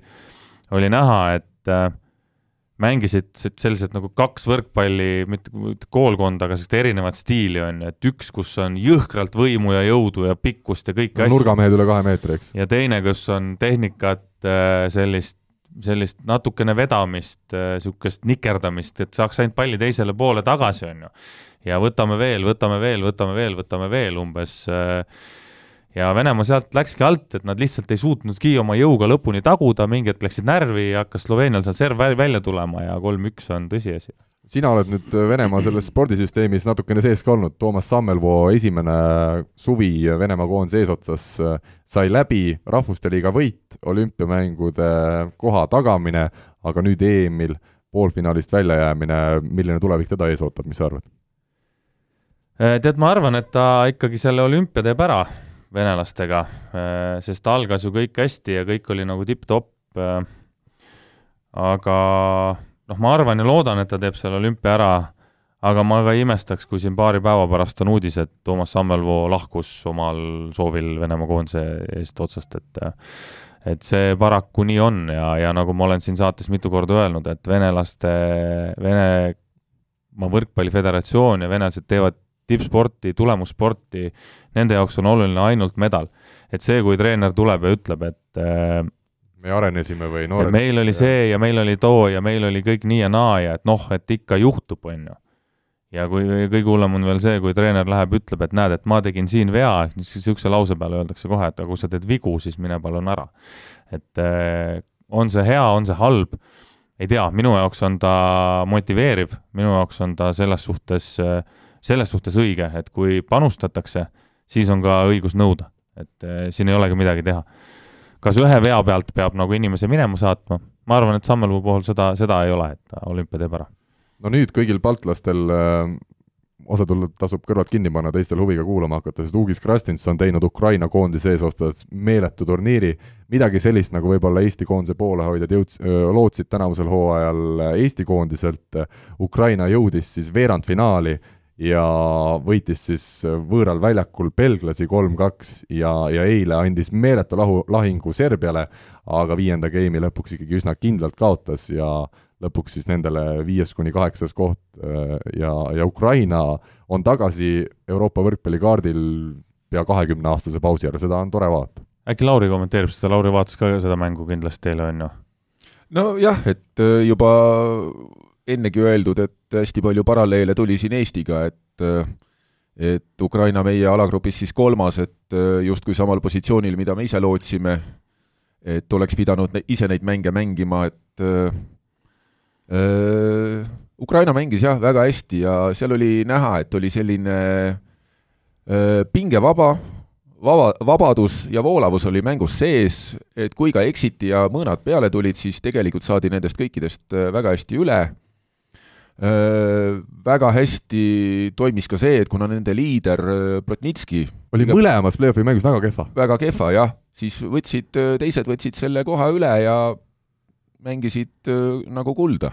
Speaker 3: oli näha, et äh, mängisid sellised nagu kaks võrkpalli, mitte koolkonda, aga sellist erinevat stiili on ju, et üks, kus on jõhkralt võimu ja jõudu ja pikkust ja kõiki asju.
Speaker 2: nurgamehed üle kahe meetri, eks.
Speaker 3: ja teine, kus on tehnikat, sellist, sellist natukene vedamist, niisugust nikerdamist, et saaks ainult palli teisele poole tagasi, on ju. ja võtame veel, võtame veel, võtame veel, võtame veel umbes äh, ja Venemaa sealt läkski alt, et nad lihtsalt ei suutnudki oma jõuga lõpuni taguda, mingi hetk läksid närvi ja hakkas Sloveenial seal serv vä- välja tulema ja kolm-üks on tõsiasi.
Speaker 2: sina oled nüüd Venemaa selles spordisüsteemis natukene sees ka olnud, Toomas Sammelvoo esimene suvi Venemaa koondise eesotsas äh, sai läbi Rahvuste Liiga võit, olümpiamängude koha tagamine, aga nüüd EM-il poolfinaalist väljajäämine, milline tulevik teda ees ootab, mis sa arvad?
Speaker 3: Äh, tead, ma arvan, et ta ikkagi selle olümpia teeb ära venelastega, sest algas ju kõik hästi ja kõik oli nagu tipp-topp. aga noh, ma arvan ja loodan, et ta teeb selle olümpia ära, aga ma ka ei imestaks, kui siin paari päeva pärast on uudis, et Toomas Sammelvoo lahkus omal soovil Venemaa koondise eest otsast, et et see paraku nii on ja, ja nagu ma olen siin saates mitu korda öelnud, et venelaste, Venemaa Võrkpalliföderatsioon ja venelased teevad tippsporti, tulemussporti, nende jaoks on oluline ainult medal. et see, kui treener tuleb ja ütleb, et
Speaker 2: me arenesime või noored.
Speaker 3: meil oli see ja meil oli too ja meil oli kõik nii ja naa ja et noh, et ikka juhtub, on ju ja kui kõige hullem on veel see, kui treener läheb, ütleb, et näed, et ma tegin siin vea, niisuguse lause peale öeldakse kohe, et aga kui sa teed vigu, siis mine palun ära. et äh, on see hea, on see halb, ei tea, minu jaoks on ta motiveeriv, minu jaoks on ta selles suhtes, äh, selles suhtes õige, et kui panustatakse, siis on ka õigus nõuda, et äh, siin ei olegi midagi teha. kas ühe vea pealt peab nagu inimese minema saatma? ma arvan, et Sammelpuu puhul seda, seda ei ole, et olümpia teeb ära
Speaker 2: no nüüd kõigil baltlastel äh, osadel tasub kõrvad kinni panna, teistel huviga kuulama hakata, sest Ugis Krastins on teinud Ukraina koondise eesotsas meeletu turniiri, midagi sellist, nagu võib-olla Eesti koondise poolehoidjad jõuds-, lootsid tänavusel hooajal Eesti koondiselt, Ukraina jõudis siis veerandfinaali ja võitis siis võõral väljakul belglasi kolm-kaks ja, ja eile andis meeletu lahu, lahingu Serbiale, aga viienda geimi lõpuks ikkagi üsna kindlalt kaotas ja lõpuks siis nendele viies kuni kaheksas koht äh, ja, ja Ukraina on tagasi Euroopa võrkpallikaardil pea kahekümneaastase pausi järel, seda on tore vaadata.
Speaker 3: äkki Lauri kommenteerib seda, Lauri vaatas ka seda mängu kindlasti eile, on ju?
Speaker 5: nojah, et äh, juba ennegi öeldud, et hästi palju paralleele tuli siin Eestiga, et äh, et Ukraina meie alagrupis siis kolmas, et justkui samal positsioonil, mida me ise lootsime, et oleks pidanud ise neid mänge mängima, et Ukraina mängis jah, väga hästi ja seal oli näha, et oli selline pingevaba, vaba, vabadus ja voolavus oli mängus sees, et kui ka eksiti ja mõõnad peale tulid, siis tegelikult saadi nendest kõikidest väga hästi üle. Väga hästi toimis ka see, et kuna nende liider Plotnitski
Speaker 2: oli kõige... mõlemas play-off'i mängus väga kehva.
Speaker 5: väga kehva, jah, siis võtsid, teised võtsid selle koha üle ja mängisid äh, nagu kulda.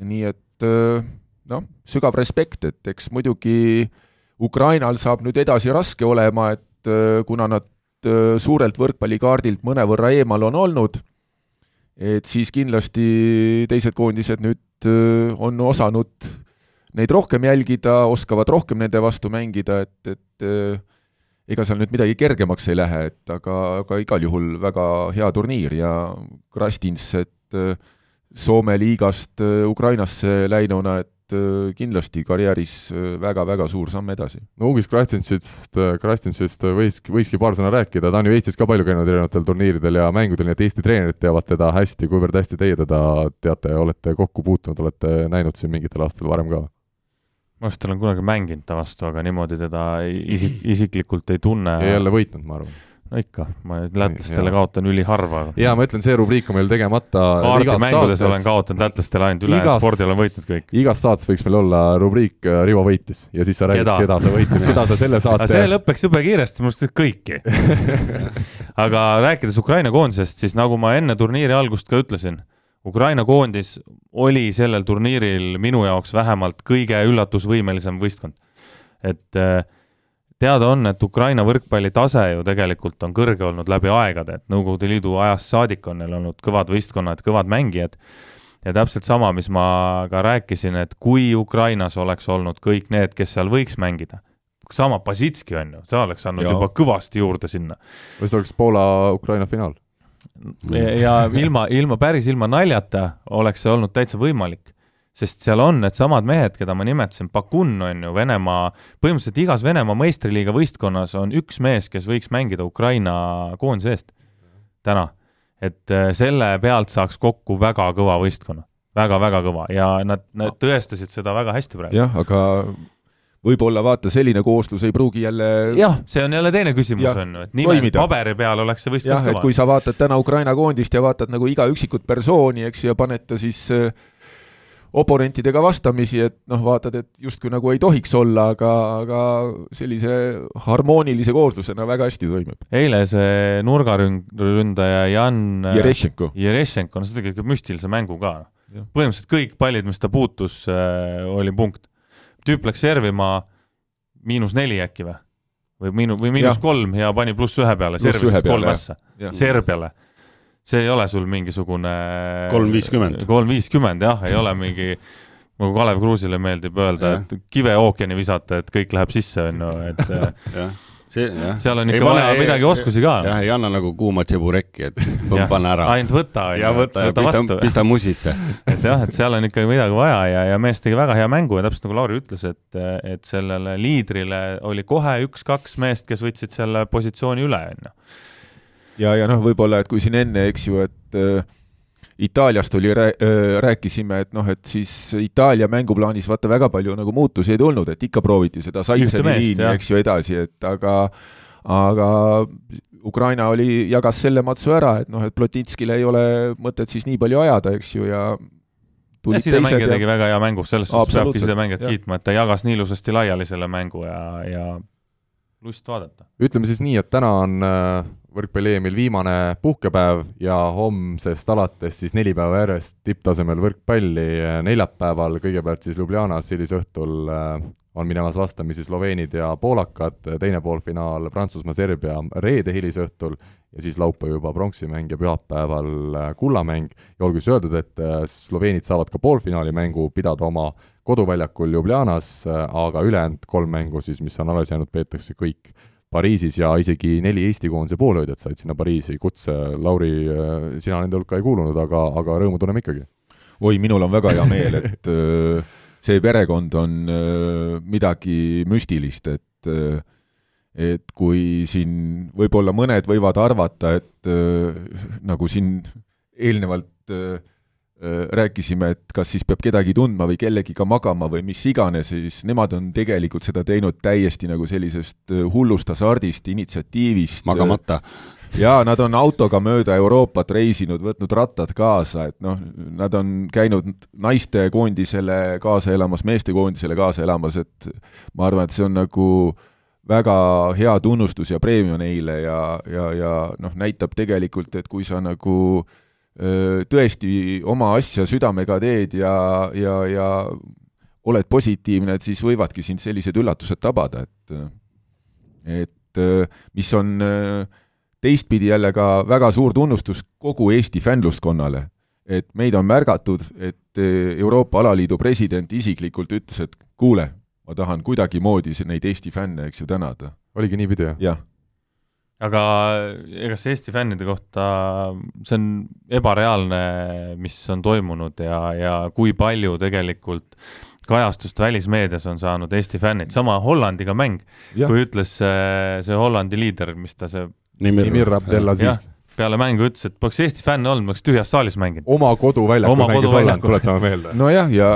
Speaker 5: nii et äh, noh, sügav respekt, et eks muidugi Ukrainal saab nüüd edasi raske olema, et äh, kuna nad suurelt võrkpallikaardilt mõnevõrra eemal on olnud, et siis kindlasti teised koondised nüüd on osanud neid rohkem jälgida, oskavad rohkem nende vastu mängida, et, et ega seal nüüd midagi kergemaks ei lähe, et aga, aga igal juhul väga hea turniir ja Krastins, et äh, Soome liigast äh, Ukrainasse läinuna, et äh, kindlasti karjääris väga-väga suur samm edasi.
Speaker 2: no Ugis Krastinsist, Krastinsist võis, võikski paar sõna rääkida, ta on ju Eestis ka palju käinud erinevatel turniiridel ja mängudel, nii et Eesti treenerid teavad teda hästi, kuivõrd hästi teie teda teate ja olete kokku puutunud, olete näinud siin mingitel aastatel varem ka?
Speaker 3: ma vist olen kunagi mänginud ta vastu, aga niimoodi teda isik, isiklikult ei tunne.
Speaker 2: ja jälle võitnud, ma arvan.
Speaker 3: No ikka, ma lätlastele kaotan üliharva.
Speaker 2: jaa, ma ütlen, see rubriik on meil tegemata.
Speaker 3: kaardimängudes olen kaotanud lätlastele ainult, ülejäänud spordil olen võitnud kõik.
Speaker 2: igas saates võiks meil olla rubriik äh, Rivo võitis ja siis sa räägid, keda sa võitsid keda sa selle saate
Speaker 3: see lõpeks jube kiiresti, mul arust kõiki aga rääkides Ukraina koondisest, siis nagu ma enne turniiri algust ka ütlesin Ukraina koondis oli sellel turniiril minu jaoks vähemalt kõige üllatusvõimelisem võistkond. et äh, teada on, et Ukraina võrkpalli tase ju tegelikult on kõrge olnud läbi aegade, et Nõukogude Liidu ajast saadik on neil olnud kõvad võistkonnad, kõvad mängijad, ja täpselt sama, mis ma ka rääkisin, et kui Ukrainas oleks olnud kõik need, kes seal võiks mängida, sama Basitski on ju, see oleks andnud juba kõvasti juurde sinna.
Speaker 2: või see oleks Poola-Ukraina finaal
Speaker 3: ja ilma, ilma, päris ilma naljata oleks see olnud täitsa võimalik. Sest seal on needsamad mehed, keda ma nimetasin, Bakun on ju Venemaa, põhimõtteliselt igas Venemaa meistriliiga võistkonnas on üks mees, kes võiks mängida Ukraina koondise eest täna. et äh, selle pealt saaks kokku väga kõva võistkonna väga,, väga-väga kõva ja nad, nad tõestasid seda väga hästi praegu.
Speaker 5: jah, aga võib-olla vaata, selline kooslus ei pruugi jälle
Speaker 3: jah, see on jälle teine küsimus, on ju, et nimelt paberi peal oleks see võistkond
Speaker 5: kõva. kui sa vaatad täna Ukraina koondist ja vaatad nagu iga üksikut persooni, eks ju, ja paned ta siis äh, oponentidega vastamisi, et noh, vaatad, et justkui nagu ei tohiks olla, aga, aga sellise harmoonilise kooslusena väga hästi toimib.
Speaker 3: eile see nurgaründaja Jan
Speaker 5: Jerešenko,
Speaker 3: Jerešenko, no see tegi ikka müstilise mängu ka. põhimõtteliselt kõik pallid, mis ta puutus äh,, oli punkt tüüp läks servima miinus neli äkki või? või miinu-, või miinus kolm ja pani pluss ühe peale, servis kolm ässa. Serbiale. See ei ole sul mingisugune
Speaker 4: Kolm viiskümmend.
Speaker 3: kolm viiskümmend jah, ei ole mingi nagu Kalev Kruusile meeldib öelda, et kive ookeani visata, et kõik läheb sisse, on ju, et äh,
Speaker 4: see jah.
Speaker 3: seal on ikka vaja midagi oskusi ka.
Speaker 4: jah, ei anna nagu kuuma tšiburekki, et pane ära.
Speaker 3: ainult võta,
Speaker 4: ja võta ja pista,
Speaker 3: vastu.
Speaker 4: pista musisse.
Speaker 3: et jah, et seal on ikkagi midagi vaja ja, ja mees tegi väga hea mängu ja täpselt nagu Lauri ütles, et, et sellele liidrile oli kohe üks-kaks meest, kes võtsid selle positsiooni üle, on ju.
Speaker 5: ja, ja noh, võib-olla, et kui siin enne, eks ju, et äh, Itaaliast oli, rääkisime, et noh, et siis Itaalia mänguplaanis vaata väga palju nagu muutusi ei tulnud, et ikka prooviti seda Saitseni liini, eks ju, edasi, et aga aga Ukraina oli, jagas selle matsu ära, et noh, et Plotitskile ei ole mõtet siis nii palju ajada, eks ju, ja
Speaker 3: ja sidemängija tegi
Speaker 5: ja
Speaker 3: väga hea mängu, selles suhtes peabki sidemängijat kiitma, et ta jagas nii ilusasti laiali selle mängu ja, ja lust vaadata.
Speaker 2: ütleme siis nii, et täna on äh, võrkpalli EM-il viimane puhkepäev ja homsest alates siis neli päeva järjest tipptasemel võrkpalli, neljapäeval kõigepealt siis Ljubljanas hilisõhtul äh, on minemas vastamisi sloveenid ja poolakad, teine poolfinaal Prantsusmaa-Serbia reede hilisõhtul ja siis laupäev juba pronksimäng ja pühapäeval äh, kullamäng. Ja olgu siis öeldud, et äh, sloveenid saavad ka poolfinaali mängu pidada oma koduväljakul Ljubljanas, aga ülejäänud kolm mängu siis, mis on alles jäänud, peetakse kõik Pariisis ja isegi neli Eesti koondise poolhoidjat said sinna Pariisi kutse, Lauri, sina nende hulka ei kuulunud, aga, aga rõõmu tunneme ikkagi.
Speaker 5: oi, minul on väga hea meel, et öö, see perekond on öö, midagi müstilist, et et kui siin võib-olla mõned võivad arvata, et nagu siin eelnevalt öö, rääkisime, et kas siis peab kedagi tundma või kellegiga magama või mis iganes, siis nemad on tegelikult seda teinud täiesti nagu sellisest hullust hasardist, initsiatiivist.
Speaker 4: magamata.
Speaker 5: jaa, nad on autoga mööda Euroopat reisinud, võtnud rattad kaasa, et noh, nad on käinud naistekoondisele kaasa elamas, meestekoondisele kaasa elamas, et ma arvan, et see on nagu väga hea tunnustus ja preemia neile ja, ja, ja noh, näitab tegelikult, et kui sa nagu öö, tõesti oma asja südamega teed ja, ja, ja oled positiivne, et siis võivadki sind sellised üllatused tabada, et et mis on teistpidi jälle ka väga suur tunnustus kogu Eesti fännluskonnale, et meid on märgatud, et Euroopa Alaliidu president isiklikult ütles, et kuule, ma tahan kuidagimoodi neid Eesti fänne, eks ju, tänada.
Speaker 2: oligi niipidi, jah?
Speaker 5: jah,
Speaker 3: aga ega see Eesti fännide kohta, see on ebareaalne, mis on toimunud ja, ja kui palju tegelikult kajastust välismeedias on saanud Eesti fännid, sama Hollandiga mäng, kui ütles see, see Hollandi liider, mis ta see
Speaker 2: Nimir Abdelaziz.
Speaker 3: Peale mängu ütles, et poleks Eesti fänne olnud, ma oleks tühjas saalis mänginud.
Speaker 2: oma koduväljakul
Speaker 3: Oma
Speaker 2: mängis Holland, tuletame meelde.
Speaker 5: nojah, ja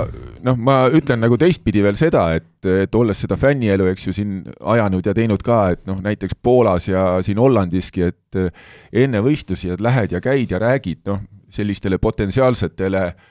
Speaker 5: noh, ma ütlen nagu teistpidi veel seda, et, et olles seda fännielu, eks ju, siin ajanud ja teinud ka, et noh, näiteks Poolas ja siin Hollandiski, et enne võistlusi, et lähed ja käid ja räägid, noh, sellistele potentsiaalsetele öö,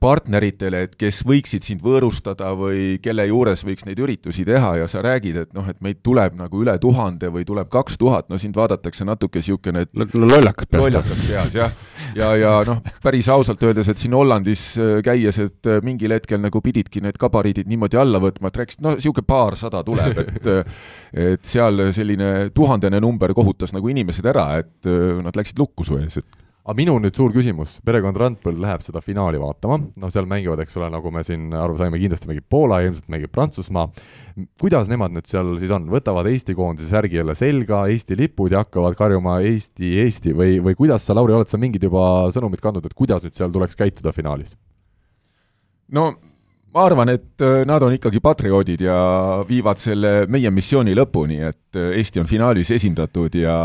Speaker 5: partneritele, et kes võiksid sind võõrustada või kelle juures võiks neid üritusi teha ja sa räägid, et noh, et meid tuleb nagu üle tuhande või tuleb kaks tuhat, no sind vaadatakse natuke niisugune, et
Speaker 4: lollakas peast.
Speaker 5: lollakas peas jah, ja, ja noh, päris ausalt öeldes, et siin Hollandis äh, käies, et äh, mingil hetkel nagu pididki need gabariidid niimoodi alla võtma, et rääkisid, no niisugune paarsada tuleb, et äh, et seal selline tuhandene number kohutas nagu inimesed ära, et äh, nad läksid lukku su ees, et
Speaker 2: aga minul nüüd suur küsimus, perekond Randpõld läheb seda finaali vaatama, no seal mängivad, eks ole, nagu me siin aru saime, kindlasti mängib Poola, ilmselt mängib Prantsusmaa, kuidas nemad nüüd seal siis on, võtavad Eesti koondise särgi jälle selga, Eesti lipud ja hakkavad karjuma Eesti, Eesti või, või kuidas sa, Lauri, oled sa mingid juba sõnumid kandnud, et kuidas nüüd seal tuleks käituda finaalis?
Speaker 5: no ma arvan, et äh, nad on ikkagi patrioodid ja viivad selle meie missiooni lõpuni, et äh, Eesti on finaalis esindatud ja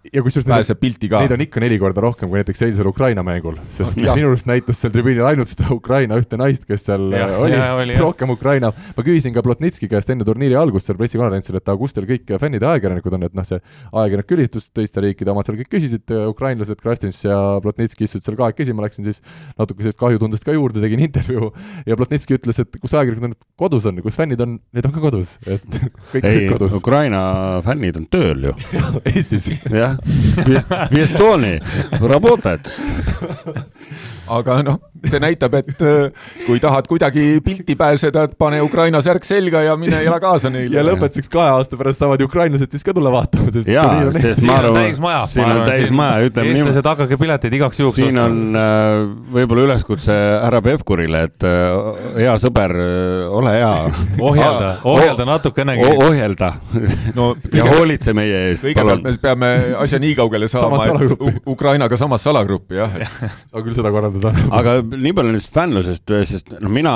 Speaker 2: ja kusjuures neid,
Speaker 5: pääseb pilti ka
Speaker 2: neid. on ikka neli korda rohkem kui näiteks eilsel Ukraina mängul, sest
Speaker 5: Jah.
Speaker 2: minu arust näitas seal tribüünil ainult seda Ukraina ühte naist, kes seal
Speaker 3: Jah,
Speaker 2: äh, oli,
Speaker 3: oli,
Speaker 2: rohkem Ukraina. ma küsisin ka Plotnitski käest enne turniiri algust seal pressikonverentsil, et aga kus teil kõik fännid ja ajakirjanikud on, et noh, see ajakirjanike üritus, teiste riikide omad seal kõik küsisid, ukrainlased, Krastins ja Plotnitski istusid seal kahekesi, ma läksin siis natuke sellist kahjutundest ka juurde, tegin intervjuu ja Plotnitski ütles, et kus ajakirjanikud on, kodus on, kus fännid on, need on ka kodus, et kõik
Speaker 4: ei
Speaker 2: kõik, kodus.
Speaker 4: Ukraina fännid on tööl ju.
Speaker 2: Eestis.
Speaker 4: jah, да? В Эстонии работать.
Speaker 5: Aga noh, see näitab, et äh, kui tahad kuidagi pilti pääseda, et pane Ukraina särk selga ja mine ela kaasa neile.
Speaker 2: ja lõpetuseks kahe aasta pärast saavad ukrainlased siis ka tulla vaatama, sest
Speaker 4: jaa, sest ma arvan, siin on täismaja, ütleme
Speaker 3: niimoodi. eestlased, hakake piletid igaks juhuks
Speaker 4: siin on äh, võib-olla üleskutse härra Pevkurile, et äh, hea sõber, ole hea.
Speaker 3: ohjelda, ohjelda natukenegi
Speaker 4: oh,. ohjelda no, ja hoolitse meie eest.
Speaker 5: kõigepealt me peame asja nii kaugele saama, et Ukrainaga samas salagruppi, jah
Speaker 2: no küll seda korraldada.
Speaker 4: aga nii palju nendest fännlusest, sest noh, mina,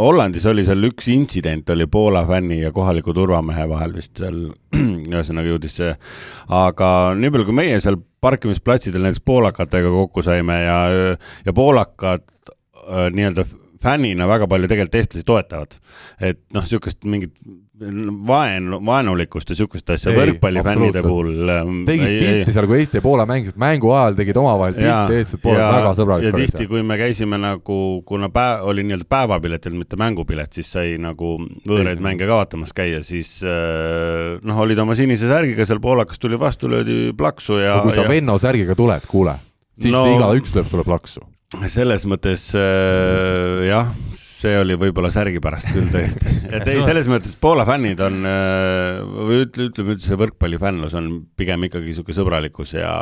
Speaker 4: Hollandis oli seal üks intsident, oli Poola fänni ja kohaliku turvamehe vahel vist seal, ühesõnaga jõudis see, aga nii palju, kui meie seal parkimisplatsidel näiteks poolakatega kokku saime ja, ja poolakad äh, nii-öelda fännina väga palju tegelikult eestlasi toetavad. et noh, niisugust mingit vaen, vaenulikkust ja niisugust asja võrkpallifännide puhul
Speaker 2: ähm, tegid ei, pilti ei, seal, kui Eesti ja Poola mängisid, mängu ajal tegid omavahel pilti, eestlased, poolased, väga sõbralik.
Speaker 4: ja tihti, kui me käisime nagu, kuna päev, oli nii-öelda päevapiletil, mitte mängupilet, siis sai nagu võõraid mänge ka vaatamas käia, siis äh, noh, olid oma sinise särgiga seal, poolakas tuli vastu, löödi plaksu ja
Speaker 2: no kui sa
Speaker 4: ja...
Speaker 2: Venno särgiga tuled, kuule, siis no, igaüks lööb sulle plaksu
Speaker 4: selles mõttes äh, jah, see oli võib-olla särgi pärast küll tõesti, et ei, selles mõttes Poola fännid on äh, või ütle, ütleme üldse võrkpallifännlus on pigem ikkagi niisugune sõbralikkus ja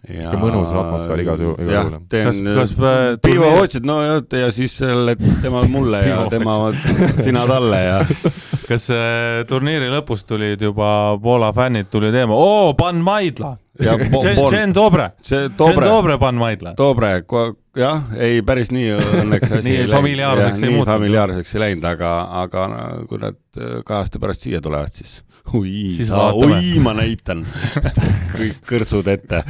Speaker 2: sihuke mõnus atmosfäär igas juhul.
Speaker 4: jah, teen kas, kas äh, piivahootsid, no ja, ja siis selle tema mulle ja tema sina talle ja.
Speaker 3: kas äh, turniiri lõpus tulid juba Poola fännid, tuli teema, oo, Pan Maidla. Jen Dobre, Jen Dobre. Pan Maidla.
Speaker 4: Dobre, jah, ei päris nii õnneks asi
Speaker 3: nii familiaarseks ei muutunud.
Speaker 4: familiaarseks ei läinud, aga, aga kui nad kahe aasta pärast siia tulevad, siis oi, oi, ma näitan. Kõik kõrtsud ette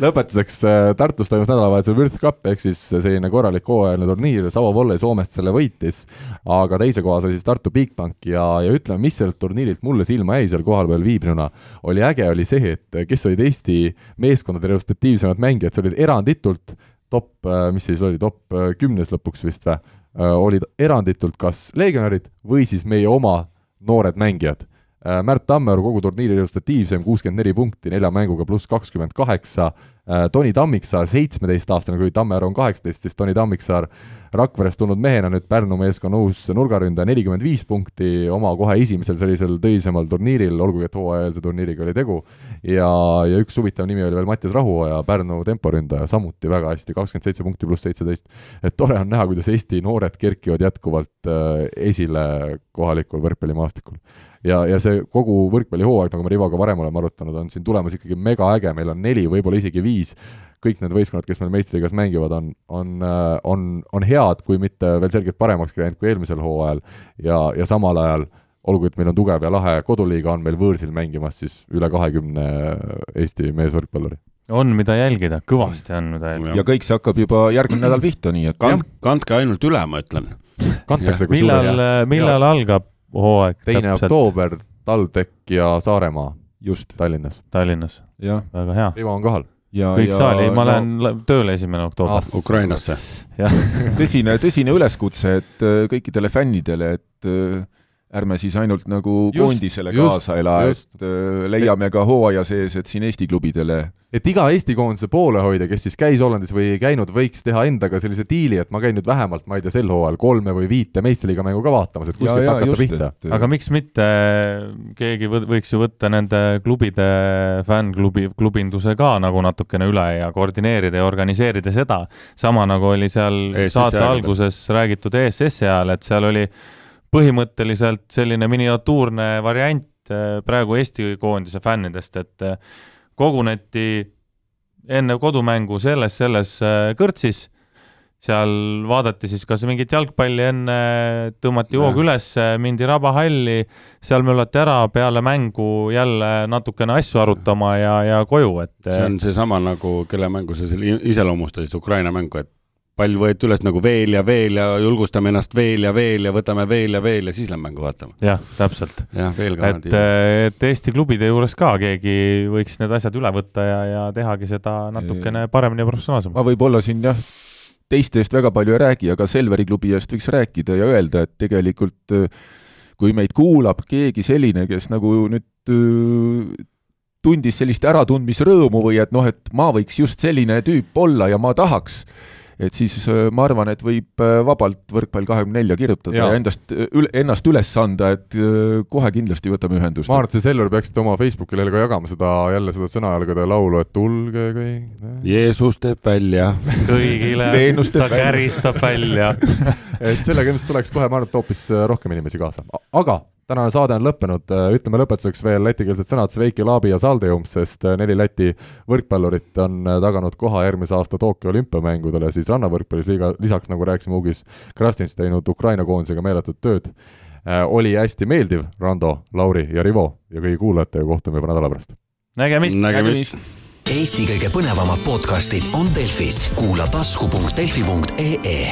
Speaker 2: lõpetuseks äh, Tartus toimus nädalavahetusel World Cup ehk siis selline korralik hooajaline turniir, Savo Volley Soomest selle võitis, aga teise kohas oli siis Tartu Bigbank ja, ja ütleme, mis sellelt turniirilt mulle silma jäi seal kohalpeal viibinuna, oli äge, oli see, et kes olid Eesti meeskondade resultatiivsemad mängijad, see olid eranditult top, äh, mis siis oli, top äh, kümnes lõpuks vist või, olid eranditult kas legionärid või siis meie oma noored mängijad Märt Tammearu kogu turniiri resultatiivsem, kuuskümmend neli punkti nelja mänguga, pluss kakskümmend kaheksa, äh, Toni Tammiksaar, seitsmeteistaastane, kui Tammearu on kaheksateist, siis Toni Tammiksaar Rakverest tulnud mehena nüüd Pärnu meeskonna uus nurgaründaja, nelikümmend viis punkti oma kohe esimesel sellisel töisemal turniiril, olgugi et hooajalise turniiriga oli tegu, ja, ja üks huvitav nimi oli veel Mattias Rahuoja, Pärnu temporündaja, samuti väga hästi, kakskümmend seitse punkti pluss seitseteist. et tore on näha, kuidas Eesti noored kerkivad jätkuvalt äh, esile kohalikul võrkpallimaastikul ja, ja see kogu võrkpallihooaeg, nagu me Rivoga varem oleme arutanud, on siin tulemas ikkagi megaäge, meil on neli, võib-olla isegi viis, kõik need võistkonnad, kes meil meistriliigas mängivad, on, on, on, on head, kui mitte veel selgelt paremaks läinud kui eelmisel hooajal ja, ja samal ajal olgu, et meil on tugev ja lahe koduliiga, on meil võõrsil mängimas siis üle kahekümne Eesti meesvõrkpalluri
Speaker 3: on, mida jälgida, kõvasti on, mida jälgida.
Speaker 5: ja kõik see hakkab juba järgmine nädal pihta, nii et
Speaker 4: Kand, kandke ainult üle, ma ütlen.
Speaker 2: kantakse
Speaker 3: millal, millal ja. algab hooaeg.
Speaker 2: teine oktoober, TalTech ja Saaremaa. just. Tallinnas.
Speaker 3: Tallinnas. väga hea.
Speaker 2: Rivo on kohal.
Speaker 3: Ja, kõik ja, saali, ma lähen no, tööle esimene oktoober.
Speaker 4: Ukrainasse.
Speaker 5: tõsine, tõsine üleskutse, et äh, kõikidele fännidele, et äh, ärme siis ainult nagu just, koondisele just, kaasa ela, et äh, leiame ka hooaja sees, et siin Eesti klubidele
Speaker 2: et iga Eesti koondise poolehoidja, kes siis käis Hollandis või ei käinud, võiks teha endaga sellise diili, et ma käin nüüd vähemalt, ma ei tea, sel hooajal kolme või viite meistriliiga mängu ka vaatamas, et kuskilt hakata just, pihta.
Speaker 3: aga miks mitte, keegi võiks ju võtta nende klubide fännklubi, klubinduse ka nagu natukene üle ja koordineerida ja organiseerida seda, sama nagu oli seal ESS saate alguses räägitud ESS-i ajal, et seal oli põhimõtteliselt selline miniatuurne variant eh, praegu Eesti koondise fännidest, et eh, koguneti enne kodumängu selles, selles eh, kõrtsis, seal vaadati siis kas mingit jalgpalli enne, tõmmati hoog üles, mindi Rabahalli, seal möllati ära, peale mängu jälle natukene asju arutama ja, ja koju, et
Speaker 4: see on seesama nagu, kelle mängu sa seal iseloomustasid, Ukraina mängu, et pall võeti üles nagu veel ja veel ja julgustame ennast veel ja veel ja võtame veel ja veel ja siis lähme mängu vaatama.
Speaker 3: jah, täpselt.
Speaker 4: jah, veel ka.
Speaker 3: et, et Eesti klubide juures ka keegi võiks need asjad üle võtta ja, ja tehagi seda natukene paremini ja professionaalsemalt.
Speaker 5: ma võib-olla siin jah, teiste eest väga palju ei räägi, aga Selveri klubi eest võiks rääkida ja öelda, et tegelikult kui meid kuulab keegi selline, kes nagu nüüd tundis sellist äratundmisrõõmu või et noh, et ma võiks just selline tüüp olla ja ma tahaks et siis äh, ma arvan, et võib äh, vabalt võrkpall kahekümne nelja kirjutada ja, ja endast, äh, ennast üles anda, et kohe kindlasti võtame ühendust.
Speaker 2: ma arvan, et see Selver peaksite oma Facebooki lehel ka jagama seda, jälle seda sõnajalgade laulu, et tulge kõik.
Speaker 4: Jeesus teeb välja.
Speaker 3: kõigile ta käristab välja
Speaker 2: et sellega ilmselt tuleks kohe, ma arvan, et hoopis rohkem inimesi kaasa. aga tänane saade on lõppenud, ütleme lõpetuseks veel lätikeelsed sõnad Sveiki Laabi ja Saldeum, sest neli Läti võrkpallurit on taganud koha järgmise aasta Tokyo olümpiamängudele siis rannavõrkpallis liiga, lisaks nagu rääkisime Ugis, Krastins teinud Ukraina koondisega meeletut tööd. oli hästi meeldiv, Rando, Lauri ja Rivo ja kõigi kuulajatega kohtume juba nädala pärast.
Speaker 3: nägemist,
Speaker 4: nägemist..
Speaker 1: Eesti kõige põnevamad podcastid on Delfis, kuula tasku.delfi.ee